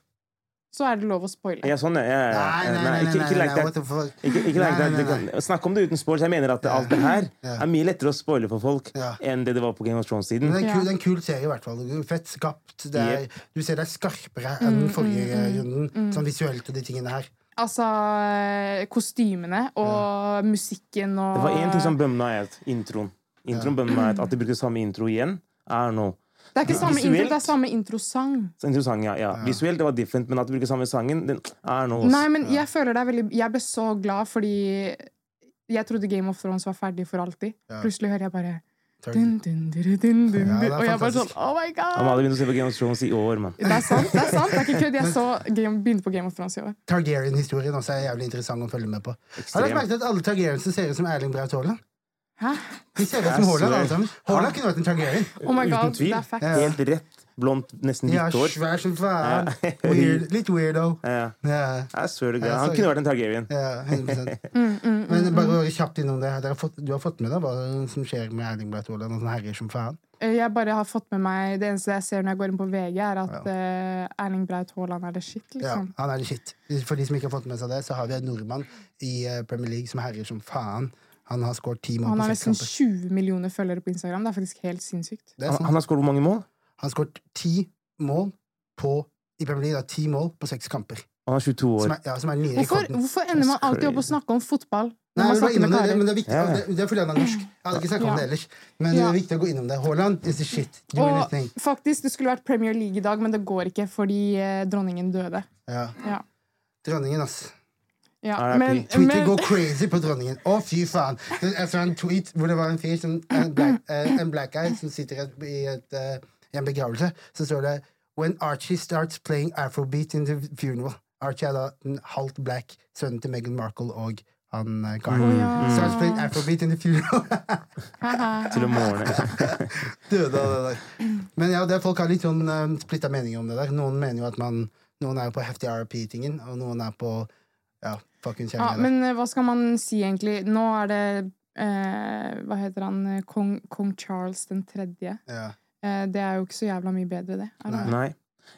så er det lov å spoile. Ja, sånn, ja. ja, ja. Nei, nei, nei, nei, ikke, ikke nei, legg nei, what the fuck? ikke, ikke legg Nei, du kan- Snakk om det uten spoils. Jeg mener at alt det her [LAUGHS] er mye lettere å spoile for folk Ja. enn det det var på Game of Thrones-tiden. Men det er, en kul, det er en kul serie, i hvert fall. Fett skapt. Det er, du ser det er skarpere enn den Mm, forrige mm, mm, runden. Sånn visuelt og de tingene her. Altså eh, kostymene og musikken og Det var én ting som bømna meg ut. Introen. Introen bømna meg ut. At de bruker samme intro igjen, er noe. Det er ikke samme Visuelt- intro, det er samme introsang. Så interessant, ja, ja. Visuelt det var different, men at du bruker samme sangen, den er noe. Nei, men jeg føler det er veldig Jeg ble så glad fordi jeg trodde Game of Thrones var ferdig for alltid. Ja. Plutselig hører jeg bare dun, dun, dun, dun, dun, Ja, Og jeg bare sånn. Oh my god! Han hadde begynt å se på Game of Thrones i år, mann. Det er sant. det er sant, det er ikke kødd. Jeg så Game, begynte på Game of Thrones i år. Targaryen-historien også er jævlig interessant å følge med på. Har dere merket at alle Targaryens ser ut som Erling Braut Haaland? Hæ? De ser ut som Haaland, alle sammen. Haaland kunne vært en Targaryen. Oh my god, Uten tvil. det er fact. Helt rett. Blondt, nesten Ja, hvitt hår. svær som faen. Ja. Weird. [LAUGHS] Litt weirdo. Ja, Ja, jeg swear to God. Han kunne vært en Targaryen. ja 100 [LAUGHS] Mm, mm, mm. Men bare kjapt innom det. Dere har fått, du har fått med deg hva som skjer med Erling Braut Haaland? sånn herjer som faen? Eh, Jeg bare har fått med meg Det eneste jeg ser når jeg går inn på VG, er at eh, Erling Braut Haaland er det shit, Ja, liksom. han er det shit. For de som ikke har fått med seg det, så har vi en nordmann i eh, Premier League som herjer som faen. Han har skåret ti mål han på har nesten 20 millioner følgere på Instagram. Det er faktisk helt sinnssykt. Det er Han, sant. han har skåret hvor mange mål? Han har skåret ti mål på, i Premier League. Da, ti mål på seks kamper. Han er 22 år. Som er, ja, som er nye Hvorfor, hvorfor ender man alltid opp å snakke om fotball Nei, det, men det er viktig. Det, det er fordi han er norsk. Jeg hadde ikke snakket om det ellers. Men det er viktig å gå innom det. Haaland is the shit. Do Og anything. faktisk, det skulle vært Premier League i dag, men det går ikke fordi eh, dronningen døde. Ja. Ja. Dronningen, ass. Ja, men, Twitter men går crazy på dronningen. Å, fy faen! Jeg så en tweet hvor det var en fyr som, en, black, eh, en black guy som sitter i et, i, et, eh, i en begravelse. Så står det When Archie starts playing afrobeat in the funeral. Archie er da en halvt black, sønnen til Meghan Markle og han eh, karen. Å, ja. Starts playing afrobeat in the funeral. [LAUGHS] Til. [LAUGHS] Døde av det der. Men ja, det, folk har litt sånn um, splitta meninger om det der. Noen mener jo at man Noen er jo på heftig RP-tingen, og noen er på ja, fucking Ja, men eh, hva skal man si, egentlig? Nå er det eh, Hva heter han? eh, Kong, Kong Charles den tredje. ja. Eh, det er jo ikke så jævla mye bedre, det. Er det? Nei. Nei.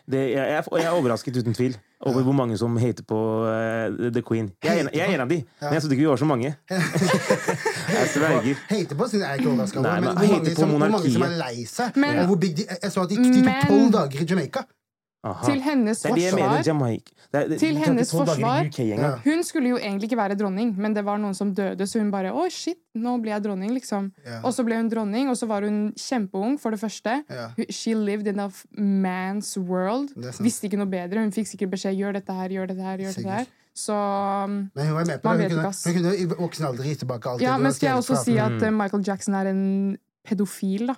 Det, jeg, jeg, jeg er overrasket, uten tvil, over hvor mange som hater på uh, The Queen. Jeg er, en, jeg er en av de, men jeg trodde ikke vi var så mange. [LAUGHS] jeg sverger. Hate på jeg er ikke overraska over, men men hvor mange, på som, hvor mange som er lei seg. Men- hvor big de, jeg så at de, de tok tolv dager i Jamaica. Aha. Til hennes Det er det mener, forsvar Det er, det, Til hennes i forsvar-. Hun skulle jo egentlig ikke være dronning, men det var noen som døde, så hun bare Å, shit, nå blir jeg dronning, liksom. Yeah. Og så ble hun dronning, og så var hun kjempeung, for det første. Yeah. She lived in a man's world. Det. Visste ikke noe bedre. Hun fikk sikkert beskjed gjør dette her, gjør dette her, gjør dette her. Så um, Men hun var med på Man det. vet Hun kunne, hun kunne i voksen alder gi tilbake alt. Ja, det. men skal jeg også fra. si at Mm. eh, Michael Jackson er en pedofil, da.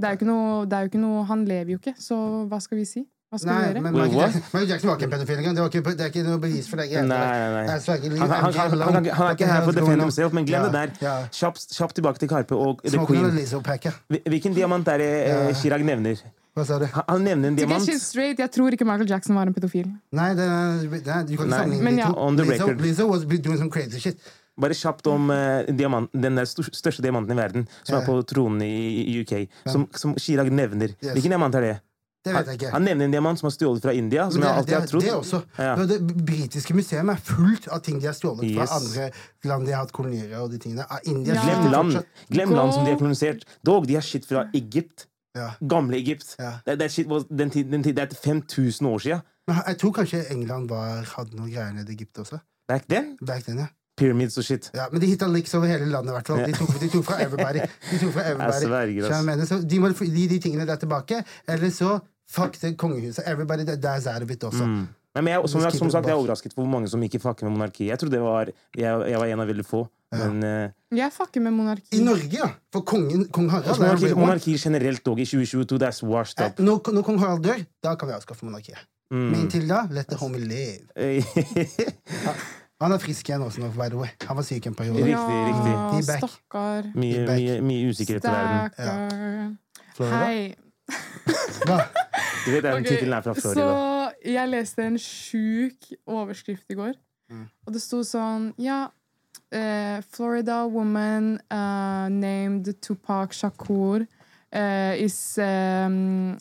Det er jo ikke noe, det er jo ikke noe Han lever jo ikke, så hva skal vi si? Hva skal Nei, du gjøre? men Michael? Jackson, Michael Jackson var ikke en pedofil engang. Det, ikke, det er ikke noe bevis for det. Nei, nei, nei. Han, er ikke her for å defende himself, men glem det der. Kjapt, kjapt tilbake til Karpe og The Queen. Hvilken diamant er det eh, Chirag nevner? Hva sa du? Han, nevner en diamant. straight, jeg tror ikke Michael Jackson var en pedofil. Nei, det, det, du kan ikke sammenligne de to. On the Lizzo, record. Lizzo was doing some crazy shit. Bare kjapt om uh, diamant, den der største diamanten i verden, som yeah. er på tronen i, i UK, som, som Chirag nevner. Yes. Hvilken diamant er det? Det vet jeg ikke. Han nevner en diamant som er stjålet fra India, som det, jeg alltid har det, trodd. det også. Ja. Det britiske museet er fullt av ting de har stjålet Yes. fra andre land de har hatt kolonier og de tingene. Ah, India Ja. Glem land, glem land som de har kolonisert. Dog, de har skitt fra Egypt. Ja. Gamle Egypt. Ja. Det, det, er shit, den tid, den tid, det er 5000 år siden. Men jeg tror kanskje England var, hadde noen greier nede i Egypt også. Back then. Back then, ja. Pyramids og shit. Ja, men de hitta liks over hele landet, i hvert fall. De tok, de tok fra everybody. De tok fra [LAUGHS] everybody. sverger, Så de må gi de tingene der tilbake, eller så fuck det kongehuset. Everybody There's dies out of it også. Mm. Nei, men jeg, som, som sagt, jeg er overrasket for hvor mange som ikke fucker med monarkiet. Jeg trodde det var, jeg, jeg var en av veldig få. Men eh, Jeg fucker med monarki. I Norge, ja. For kongen, kong Harald altså, monarki, monarki generelt dog i 2022, that's washed Eh. Når, når kong Harald dør, da kan vi avskaffe monarkiet. Mm. Men inntil da, let the homie live. [LAUGHS] Han er frisk igjen også nå, by the way. Han var syk en periode. Riktig, ja, riktig. Back. Stakkar. mye, mye, mye usikkerhet i verden. Ja. Florida? Hei. Hva? Du vet, den okay, tittelen er fra Florida. Så jeg leste en sjuk overskrift i går, Mm. og det sto sånn Ja, uh, Florida woman uh, named Tupac Shakur uh, is um,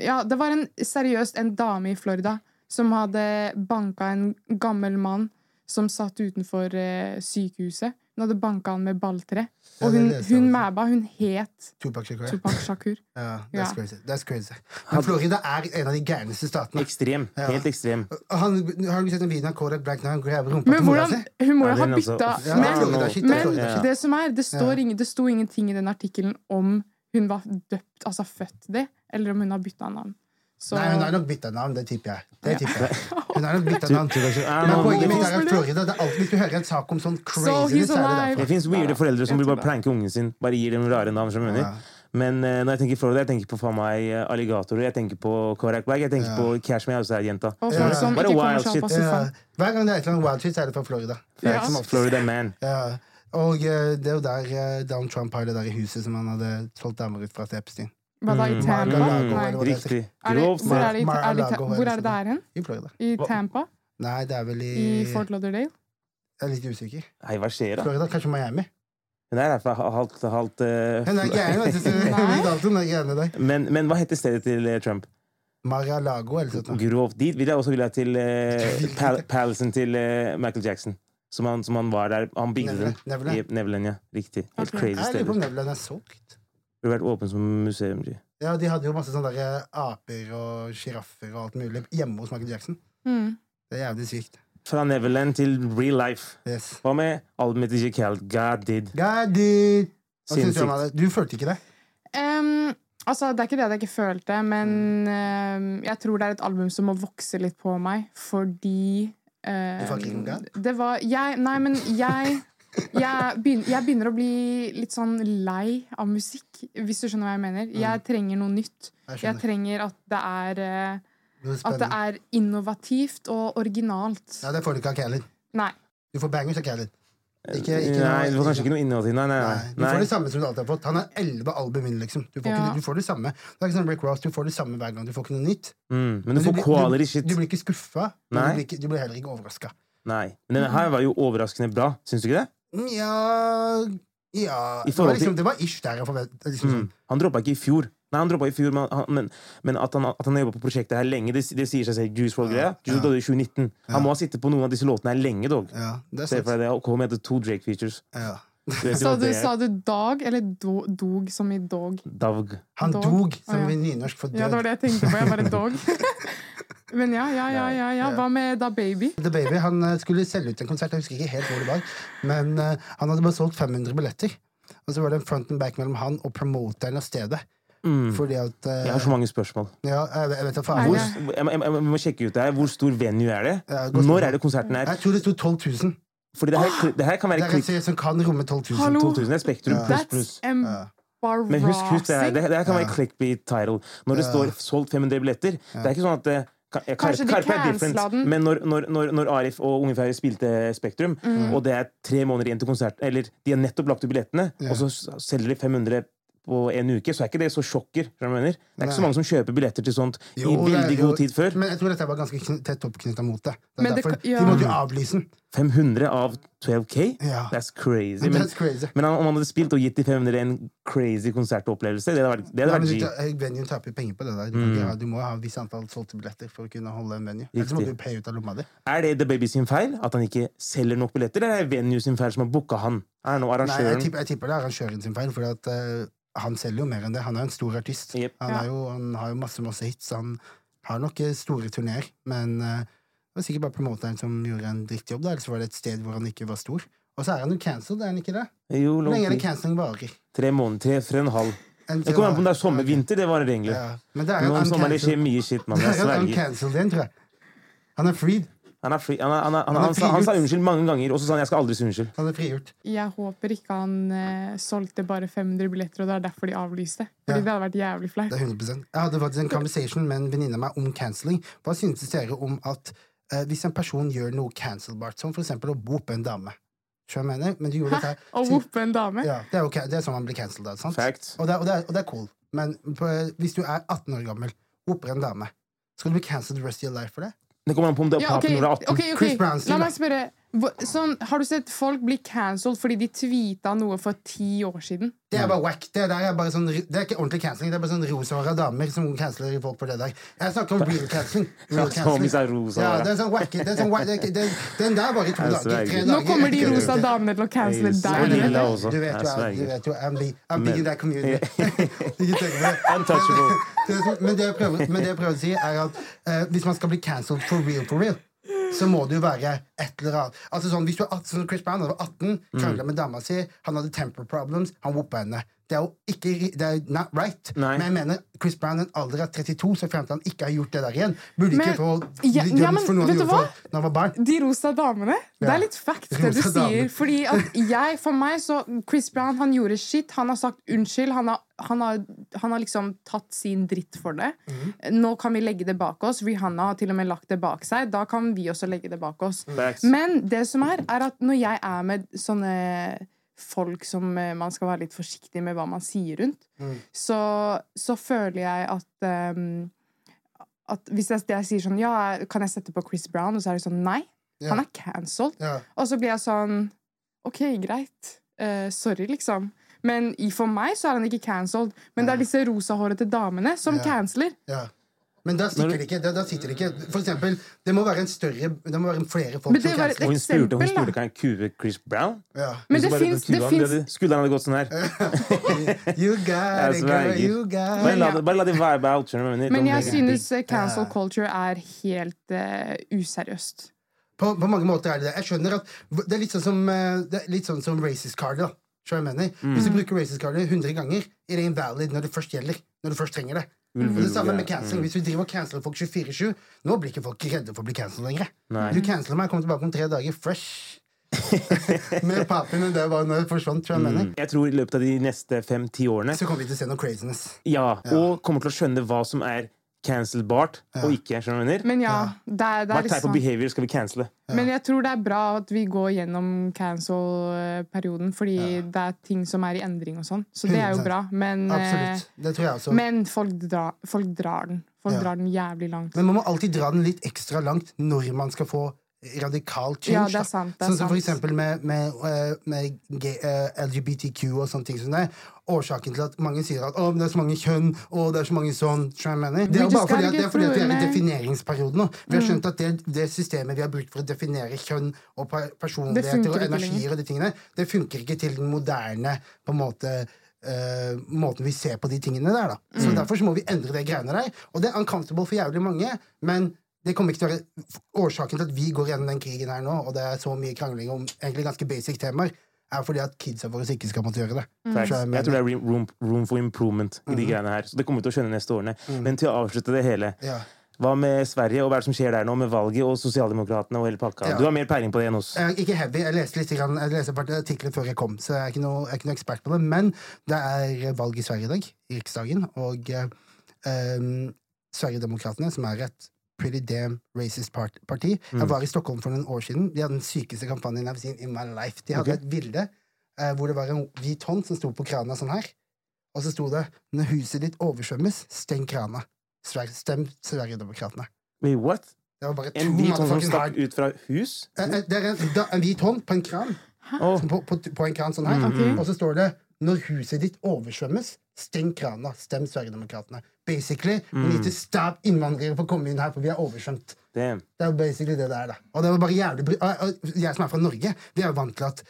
Ja, det var en, seriøst en dame i Florida som hadde banka en gammel mann som satt utenfor eh, sykehuset. Hun hadde banka han med balltre. Og hun, hun mæba. Hun het Tupac Shakur. Tupac Shakur. [LAUGHS] Ja, that's Ja. crazy. That's crazy. Men Florida er en av de gærneste statene. Ekstrem. Ja. Helt ekstrem. Han, har du sett en video av Kodak Black når han graver rumpa Men til mora si? Hun må jo ha altså- bytta Ja, Men, Florida shit, det men Florida det som er, det, står Ja. ingen, det sto ingenting i den artikkelen om hun var døpt, altså født det, eller om hun har bytta navn. Så Nei, hun har nok bytta navn, det tipper jeg. Det tipper jeg. [LAUGHS] Hun har nok bytta navn. Men poenget mitt er at Florida det er alltid, Hvis du hører en sak om sånn So så er det. Fins weirde foreldre som vil bare pranke ungen sin. Bare gir dem rare navn som mulig. Ja. Men uh, når jeg tenker Florida, jeg tenker på faen meg eh, alligatorer, jeg tenker på Korak Bag, jeg tenker Ja. på Cash Me Outside-jenta. Ja. Bare wild shit. Ja. Hver gang det er et eller annet wild shit, så er det fra Florida. Ja. Som. Florida Man. Ja. Og uh, det er jo der uh, Donald Trump har det der i huset som han hadde solgt damer ut fra til Epstein. Hva da, i Mm. Tampa? Riktig. Hvor er det, er det, hvor er det er hen? I Florida. I Tampa? Nei, det er vel i I Fort Lauderdale? Jeg er litt usikker. Nei, hva skjer da? Florida, kanskje Miami? Hun er herfra halvt, halvt eh, Hun er gæren, vet du. [LAUGHS] [LAUGHS] men, men hva heter stedet til eh, Trump? Mar-a-Lago. Grovt dit vil jeg også ville til uh, [LAUGHS] pal Palacen til uh, Michael Jackson. Som han, som han var der. Han bygde den. Neverland. Neverland. Ja. Riktig. Helt okay. crazy Jeg lurer på om sted. Neverland er solgt. Burde vært åpen som museum. G. Ja, De hadde jo masse sånne der eh, aper og sjiraffer og alt mulig hjemme hos Michael Jackson. Mm. Det er jævlig sykt. Fra Neverland til real life. Yes. Hva med albumet til J. Khaled? God did. God did. Hva syns du om det? Du følte ikke det? Um, altså, det er ikke det at jeg ikke følte, men um, jeg tror det er et album som må vokse litt på meg, fordi um, Du fucker God? Det var jeg Nei, men jeg jeg begynner, jeg begynner å bli litt sånn lei av musikk, hvis du skjønner hva jeg mener. Jeg trenger noe nytt. Jeg Jeg trenger at det er eh, Det At det er innovativt og originalt. Ja, det får du ikke av Khaled. Nei. Du får bangers av Khaled. Ikke, ikke nei, noe, du får kanskje ikke noe innhold i Nei, nei, Nei, nei. du får det samme som du alltid har fått. Han har elleve album inn, liksom. Du får, Ja. ikke, du får det samme. Det er ikke sånn Rick Ross, du får det samme hver gang. Du får ikke noe nytt. Mm, men du Men får blir- quality du, shit. du blir ikke skuffa, men du blir, ikke, du blir heller ikke overraska. Nei. Men denne her var jo overraskende bra. Syns du ikke det? Ja Ja I Det var, liksom, det var ish der Forvent. Liksom, Mm. Han droppa ikke i fjor. Nei, han droppa i fjor, men, men, men at han, at han har jobba på prosjektet her lenge, det, det sier seg selv. Juice WRLD-greia. Ja. Juice i 2019. Ja. Han må ha sittet på noen av disse låtene her lenge, dog. sånn. Ja, det er sant. det. Og kom etter to Drake-features. Ja. [LAUGHS] Sa du, sa du dog eller do, dog som i dog? Dog. Han Dog. dog, som ja. i nynorsk for Ja, det var det jeg tenkte på. Jeg bare [LAUGHS] dog. Men ja, ja, ja, ja, ja. Hva med Da Baby? The Baby han eh, skulle selge ut en konsert, jeg husker ikke helt hvor det var. Men uh, han hadde bare solgt 500 billetter. Og så var det en front and back mellom han og promoteren av stedet. Mm. Fordi at uh, Jeg har så mange spørsmål. Ja, jeg, jeg vet da faen. Hvor, jeg- jeg, jeg, må sjekke ut det her. Hvor stor venue er det? Ja, Når er det konserten her? jeg tror det sto 12 000. Fordi det her, det her kan være klikk som kan romme 12 000. Hallo? 2000. Det er Spektrum Ja. pluss pluss. Ja. Men husk, husk det her. Det, her kan være Ja. clickbait title. Når det Ja. står 'solgt 500 billetter', det er ikke sånn at Karpe, Kanskje de Karpe er different, den. men når, når, når, når Arif og Unge Ferry spilte Spektrum, Mm. og det er tre måneder igjen til konsert eller de har nettopp lagt ut billettene, yeah. og så selger de 500 på en uke, så er ikke det så sjokker. Det er ikke så mange som kjøper billetter til sånt Jo, i veldig god tid før. Men jeg tror dette var ganske kn tett oppknytta mot det. det, er det derfor, ja. De måtte jo avlyse den. 500 av 12K? Ja. That's crazy. Men, That's crazy. men om han hadde spilt og gitt de 500 en crazy konsertopplevelse, det hadde vært, det hadde vært venuen taper penger på det der. Du, mm. ha, du må ha et visst antall solgte billetter for å kunne holde en venue. Ellers må du paye ut av lomma di. Er det The Baby sin feil at han ikke selger nok billetter, eller er det Venue sin feil som har booka han? Er Nei, jeg tipper, jeg tipper det er arrangøren sin feil, for at, eh, han selger jo mer enn det. Han er en stor artist. Yep. Han, Ja. er jo, han har jo masse masse hits. Han har nok eh, store turneer, men uh, det var sikkert bare promoteren som gjorde en drittjobb. da, Eller så var det et sted hvor han ikke var stor. Og så er han jo cancelled, er han ikke det? Jo, Hvor lenge er det cancelling varer? Tre måneder, tre, tre og en halv. En- Det kommer an på om det er sommer, vinter, det varer egentlig. Ja. Men det er jo om sommeren det skjer uncancelled. mye mann. Jeg sverger. jeg. Han er freed. Han, er fri, han, er, han, er, han, Han er han, sa- han sa unnskyld mange ganger, og så sa han jeg skal aldri si unnskyld. Han er frigjort. Jeg håper ikke han eh, solgte bare 500 billetter, og det er derfor de avlyste. Fordi Ja. det hadde vært jævlig flaut. Det 100% Jeg hadde faktisk en conversation med en venninne av meg om cancelling. Hva synes dere om at eh, hvis en person gjør noe cancelbart, som for eksempel å bope en dame mener? Men du gjorde Hæ? dette Å whoope en dame? ja, det, er okay. det er sånn man blir cancelled. Og det, og, og det er cool. Men på, hvis du er 18 år gammel, whooper en dame, skal du bli cancelled the rest of your life for det? Det kommer an på om det er Ja, ok, på når du er 18. ok, ok. Chris Brown-stil, La meg spørre. Sånn, har du sett folk bli cancelled fordi de tweeta noe for ti år siden? Det er bare wack. Det, der er bare sånn, det er ikke ordentlig cancelling. Det er bare sånn rosahåra damer som canceler folk for det der. Jeg snakker om real cancelling. Real [LAUGHS] Ja, det er sånn wacky. Det er sånn, wack- det er det, den der var i to dager. Tre dager. Nå kommer de rosa damene til å cancele deg. Du vet jo, du vet jo I'm, big, I'm big in that community. [LAUGHS] [LAUGHS] Ikke tenk på det. Untouchable. Men det jeg prøver å si, er at uh, hvis man skal bli cancelled for real for real, så må det jo være et eller annet. Altså sånn, Hvis du er 18, sånn Chris Brown han var 18, krangla med dama si, han hadde temper problems, han whoppa henne. Det er jo ikke det er not right. Nei. Men jeg mener Chris Brown en alder av 32, så frem til han ikke har gjort det der igjen, burde Men- ikke få Ja, bli ja, dømt men for noe han gjorde for, når han var barn. De rosa damene. Det er litt fact, det du sier. Fordi at jeg, for meg, så Chris Brown, han gjorde shit. Han har sagt unnskyld. Han har, han har, han har liksom tatt sin dritt for det. Mhm. Nå kan vi legge det bak oss. Rihanna har til og med lagt det bak seg. Da kan vi også legge det bak oss. Facts. Men det som er, er at når jeg er med sånne folk som eh, man skal være litt forsiktig med hva man sier rundt, Mm. så, så føler jeg at um, at hvis jeg, jeg sier sånn Ja, kan jeg sette på Chris Brown? Og så er det sånn Nei. yeah. Han er cancelled. Yeah. Og så blir jeg sånn OK, greit. Uh, sorry, liksom. Men for meg så er han ikke cancelled. Men det er disse rosahårete damene som Ja. Men da sitter det ikke. Da, da sitter det ikke. For eksempel, det må være en større Det må være flere folk Men det som var et hun spurte, hun spurte kan jeg kue Chris Brown. Ja. Men det bare fins finnes- hadde- Skulderen hadde gått sånn her. [LAUGHS] You got it, girl. You got Bare it. la, det- bare la det vibe out. Men jeg synes eh, cancel culture er helt uh, useriøst. På, på mange måter er det det. Jeg skjønner at Det er litt sånn som, eh, det er litt sånn som racist card. da mener? Hvis du bruker racist card 100 ganger, er det invalid når det først gjelder. Når du først trenger det. Og det samme med canceling. Hvis vi driver og canceler folk 24-7 Nå blir ikke folk redde for å bli cancelled lenger. Nei. Du canceler meg, og kommer tilbake om tre dager fresh. [LAUGHS] med papen enn det var når jeg forsvant. Tror jeg Mm. mener. Jeg tror i løpet av de neste fem-ti årene Så kommer vi til å se noe craziness. Ja, og kommer til å skjønne hva som er cancelbart og ikke. skjønner du mener? Men ja, det er, det Hva er type of behavior skal vi cancele? Men jeg tror det er bra at vi går gjennom cancel-perioden, fordi det er ting som er i endring og sånn. Så det er jo bra. Men, eh, Absolutt. Det tror jeg også. men folk, drar, folk drar den. Folk Ja. drar den jævlig langt. Men man må alltid dra den litt ekstra langt når man skal få radikal change. Ja, det er sant, det er sånn som for eksempel med, med, eh, med eh, LGBTQ og sånne ting som det. Årsaken til at mange sier at oh, det er så mange kjønn, og det er så mange sånn? Det er jo bare fordi at, det er fordi at vi er i defineringsperioden nå. Vi har Mm. skjønt at det, det systemet vi har brukt for å definere kjønn og personligheter og energier og de tingene, det funker ikke til den moderne på en måte Uh, måten vi ser på de tingene der. da. Mm. Så Derfor så må vi endre det greiene der. Og det er uncomfortable for jævlig mange, men det kommer ikke til å være årsaken til at vi går gjennom den krigen her nå, og det er så mye krangling om egentlig ganske basic temaer, er fordi at kidsa våre ikke skal måtte gjøre det. Mm. Jeg Jeg tror det er room, room for improvement i de mm. greiene her. Så det kommer vi til å skjønne neste årene. Men til å avslutte det hele. Ja. Hva med Sverige, og hva er det som skjer der nå, med valget og Sosialdemokratene og hele pakka? Ja. Du har mer peiling på det enn oss. Ikke heavy. Jeg leste litt grann, jeg leste et artikler før jeg kom, så jeg er ikke noe, er ikke noe ekspert på det. Men det er valg i Sverige i dag, i Riksdagen, og eh, um, Sverigedemokraterna, som er et pretty damn racist part parti Mm. Jeg var i Stockholm for noen år siden. De hadde den sykeste kampanjen I've seen in my life. De hadde okay. et bilde eh, hvor det var en hvit hånd som sto på krana sånn her. Og så sto det 'Når huset ditt oversvømmes, steng krana'. Stem Sverigedemokraterna. Wait, what? Det var bare En hvit hånd som stakk ut fra hus? Eh, eh, Det er en, da, en hvit hånd på en kran. Åh, På, på, på en kran sånn her. Ok. Og så står det 'Når huset ditt oversvømmes, steng krana. Stem Sverigedemokraterna'. Basically, we need to stop innvandrere for å komme inn her, for vi er oversvømt. damn. Det er basically det det er, da. Og det var bare jævlig Jeg som er fra Norge, vi er vant til at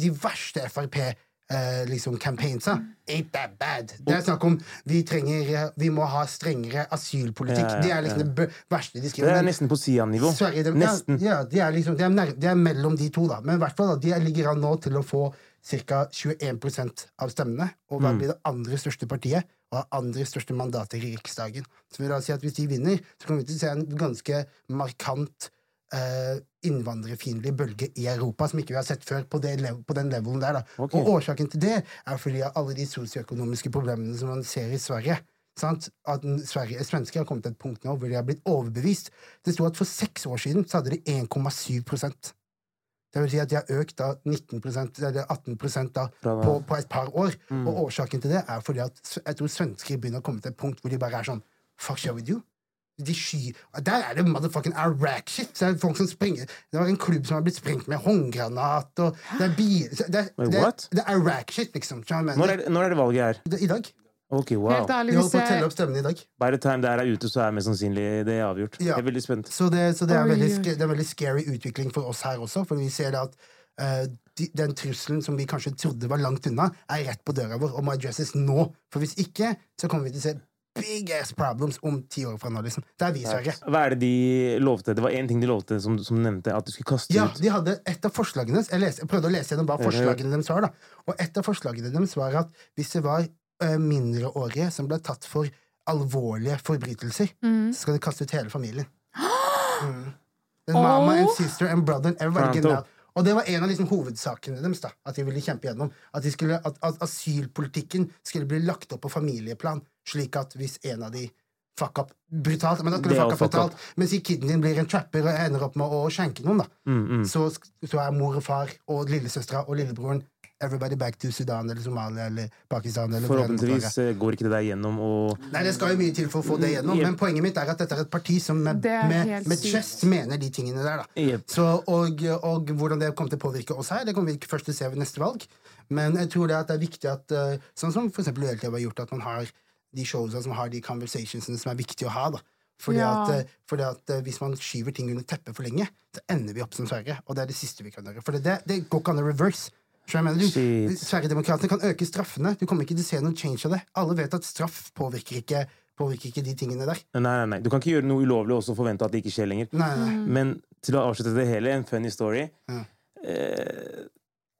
de verste Frp Uh, liksom campaignsa ain't that bad. Det er snakk om vi trenger eh, Vi må ha strengere asylpolitikk. Ja, ja, Det er liksom det verste de Det er nesten på Sian-nivå. Nesten. Ja, ja, de er liksom de er, de er mellom de to, da. Men i hvert fall, da, de ligger an nå til å få ca. 21% av stemmene. Og da blir det andre største partiet? Og har andre største mandater i Riksdagen. Så vil da si at hvis de vinner, så kommer vi til å se en ganske markant eh, innvandrerfiendtlig bølge i Europa som ikke vi har sett før på, det, på den levelen der. da. Ok. Og årsaken til det er fordi av alle de sosioøkonomiske problemene som man ser i Sverige. Sant? At Sverige, Svensker har kommet til et punkt nå hvor de har blitt overbevist. Det sto at for seks år siden så hadde de 1,7 Det vil si at de har økt da 19% eller 18 da, på, på et par år. Og årsaken til det er fordi at jeg tror svensker begynner å komme til et punkt hvor de bare er sånn Fuck show with you. De sky... Der er det motherfucking Iraq-shit! Så er det folk som springer Det var en klubb som har blitt sprengt med håndgranat og Det er bi, Det det, det er, det er Iraq-shit, liksom. skjønner du hva Når er, når er det valget her? I dag. Ok, wow. Helt ærlig, De holder på å telle opp stemmene i dag. By the time det her er ute, så er mest sannsynlig det avgjort. Ja. Jeg er veldig spent. Så det, så det, er, veldig, det er en veldig scary utvikling for oss her også, for vi ser det at uh, de, den trusselen som vi kanskje trodde var langt unna, er rett på døra vår og må addresses nå. For hvis ikke, så kommer vi til å se big ass problems om ti år fra nå, liksom. Det er vi Sverige. Hva er det de lovte? Det var én ting de lovte, som, som nevnte, at du skulle kaste Ja, ut. de hadde et av forslagene Jeg, leste, jeg prøvde å lese gjennom hva Ja, ja. forslagene deres var. da Og et av forslagene deres var at hvis det var eh, mindreårige som ble tatt for alvorlige forbrytelser, Mm. så skal de kaste ut hele familien. [GASPS] Mm. And Mama and sister and brother and everybody get out. Og det var en av liksom hovedsakene deres. da At de ville kjempe gjennom At, de skulle, at, at asylpolitikken skulle bli lagt opp på familieplan, slik at hvis en av de fuck up brutalt Men da skal du er fuck up brutalt Mens i kiden din blir en trapper og ender opp med å skjenke noen, da Mm, mm. så, så er mor og far og lillesøstera og lillebroren everybody back to Sudan eller Somalia eller Pakistan. Eller. Forhåpentligvis eh, går ikke det der gjennom, og Nei, Det skal jo mye til for å få det gjennom, Yep. men poenget mitt er at dette er et parti som med, med, med chest mener de tingene der. da Yep. så, og, og hvordan det kommer til å påvirke oss her, det kommer vi ikke først til å se ved neste valg. Men jeg tror det, at det er viktig at eh, Sånn som for eksempel Loyalty har gjort, at man har de showsa som har de conversationsene som er viktige å ha. da. Fordi, Ja. at, eh, fordi at Hvis man skyver ting under teppet for lenge, så ender vi opp som Sverige. Og det er det siste vi kan gjøre. For det, det går ikke an å reverse. Mener? Du, Sverigedemokraterna kan øke straffene. Du kommer ikke til å se noen change av det. Alle vet at straff påvirker ikke, påvirker ikke de tingene der. Nei, nei, nei. Du kan ikke gjøre noe ulovlig og så forvente at det ikke skjer lenger. Nei, nei. Men til å avslutte det hele, en funny story. Ja. Eh,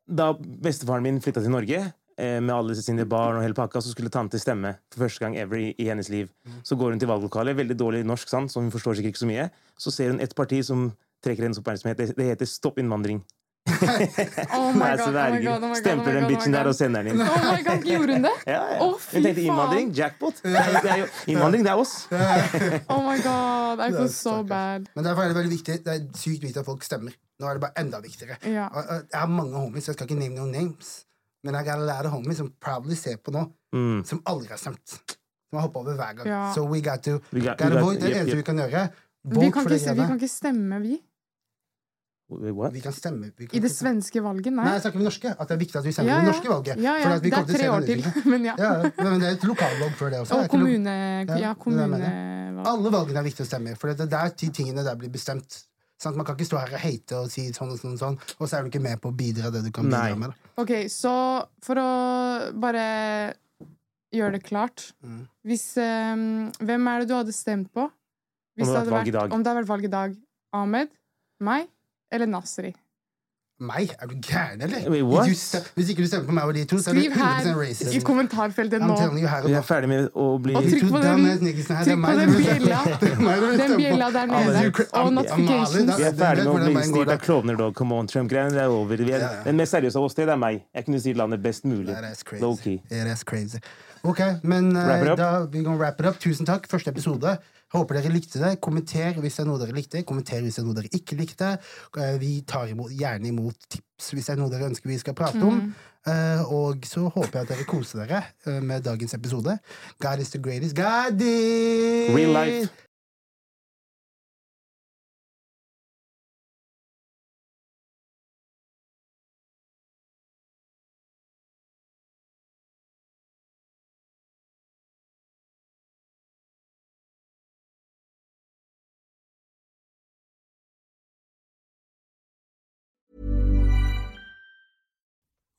da bestefaren min flytta til Norge, eh, med alle sine barn og hele pakka, så skulle tante stemme for første gang ever i, i hennes liv. Så går hun til valglokalet, veldig dårlig norsk, sant? så hun forstår sikkert ikke så mye. Så ser hun et parti som trekker hennes oppmerksomhet. Det, det heter Stopp innvandring. Oh my god, oh my god, oh my god, Stempler oh den bitchen oh der og sender den inn. Oh my god, [LAUGHS] Gjorde hun det? Ja, ja. Oh, fy Hun tenkte innvandring, jackpot. Det jo, innvandring, det er oss. [LAUGHS] Oh my god, I feel so bad. Men derfor er det veldig viktig. Det er sykt viktig at folk stemmer. Nå er det bare enda viktigere. Ja. Jeg har mange homies, jeg skal ikke name noen names, men jeg har lært homies som proudly ser på nå, Mm. som aldri har stemt. Som har hoppa over hver gang. Ja. So we got to, We got- we got- vote. Det det yep, eneste yep. vi kan gjøre. Vi kan, for ikke, vi kan ikke stemme, vi. What? Vi kan stemme. Vi kan I det stemme. svenske valget, Nei, nei. jeg snakker om norske. At det er viktig at vi stemmer Ja, i det norske valget. Ja, For ja. at vi Det er tre år til, [LAUGHS] men ja. Ja, men det er et lokalvalg før det også. Og Det kommune... Ja, Ja, det det kommunevalg. Alle valgene er viktig å stemme i, for det er der de tingene der blir bestemt. Sant? Man kan ikke stå her og hate og si sånn og sånn, og sånn, og så er du ikke med på å bidra det du kan bidra Nei. med. da. Ok, så for å bare gjøre det klart Mm. Hvis, um, Hvem er det du hadde stemt på? Hvis Om det hadde vært valg i dag. Om det hadde vært valg i dag. Ahmed, meg eller Nasri? Meg? Er du gæren, eller? Wait, what? Hvis, du hvis ikke du stemmer på meg og de to, så er du Skriv her i kommentarfeltet nå. Vi er ferdig med å bli Og trykk på den- Trykk på den bjella. [LAUGHS] Den bjella der nede. Og notifications. Vi er ferdig med å bli styrt av klovner, dog. Come on, Trump-greiene, det er over. Vi er, Ja, ja. Den mest seriøse av oss tre, det er meg. Jeg kunne si landet best mulig. Low-key. Ok, men up. da vi kan wrap it up. Tusen takk. Første episode. Håper dere likte det. Kommenter hvis det er noe dere likte. Kommenter hvis det er noe dere ikke likte. Eh, Vi tar imot, gjerne imot tips hvis det er noe dere ønsker vi skal prate om. Uh, og så håper jeg at dere koser dere med dagens episode. God is the greatest. God is Real life.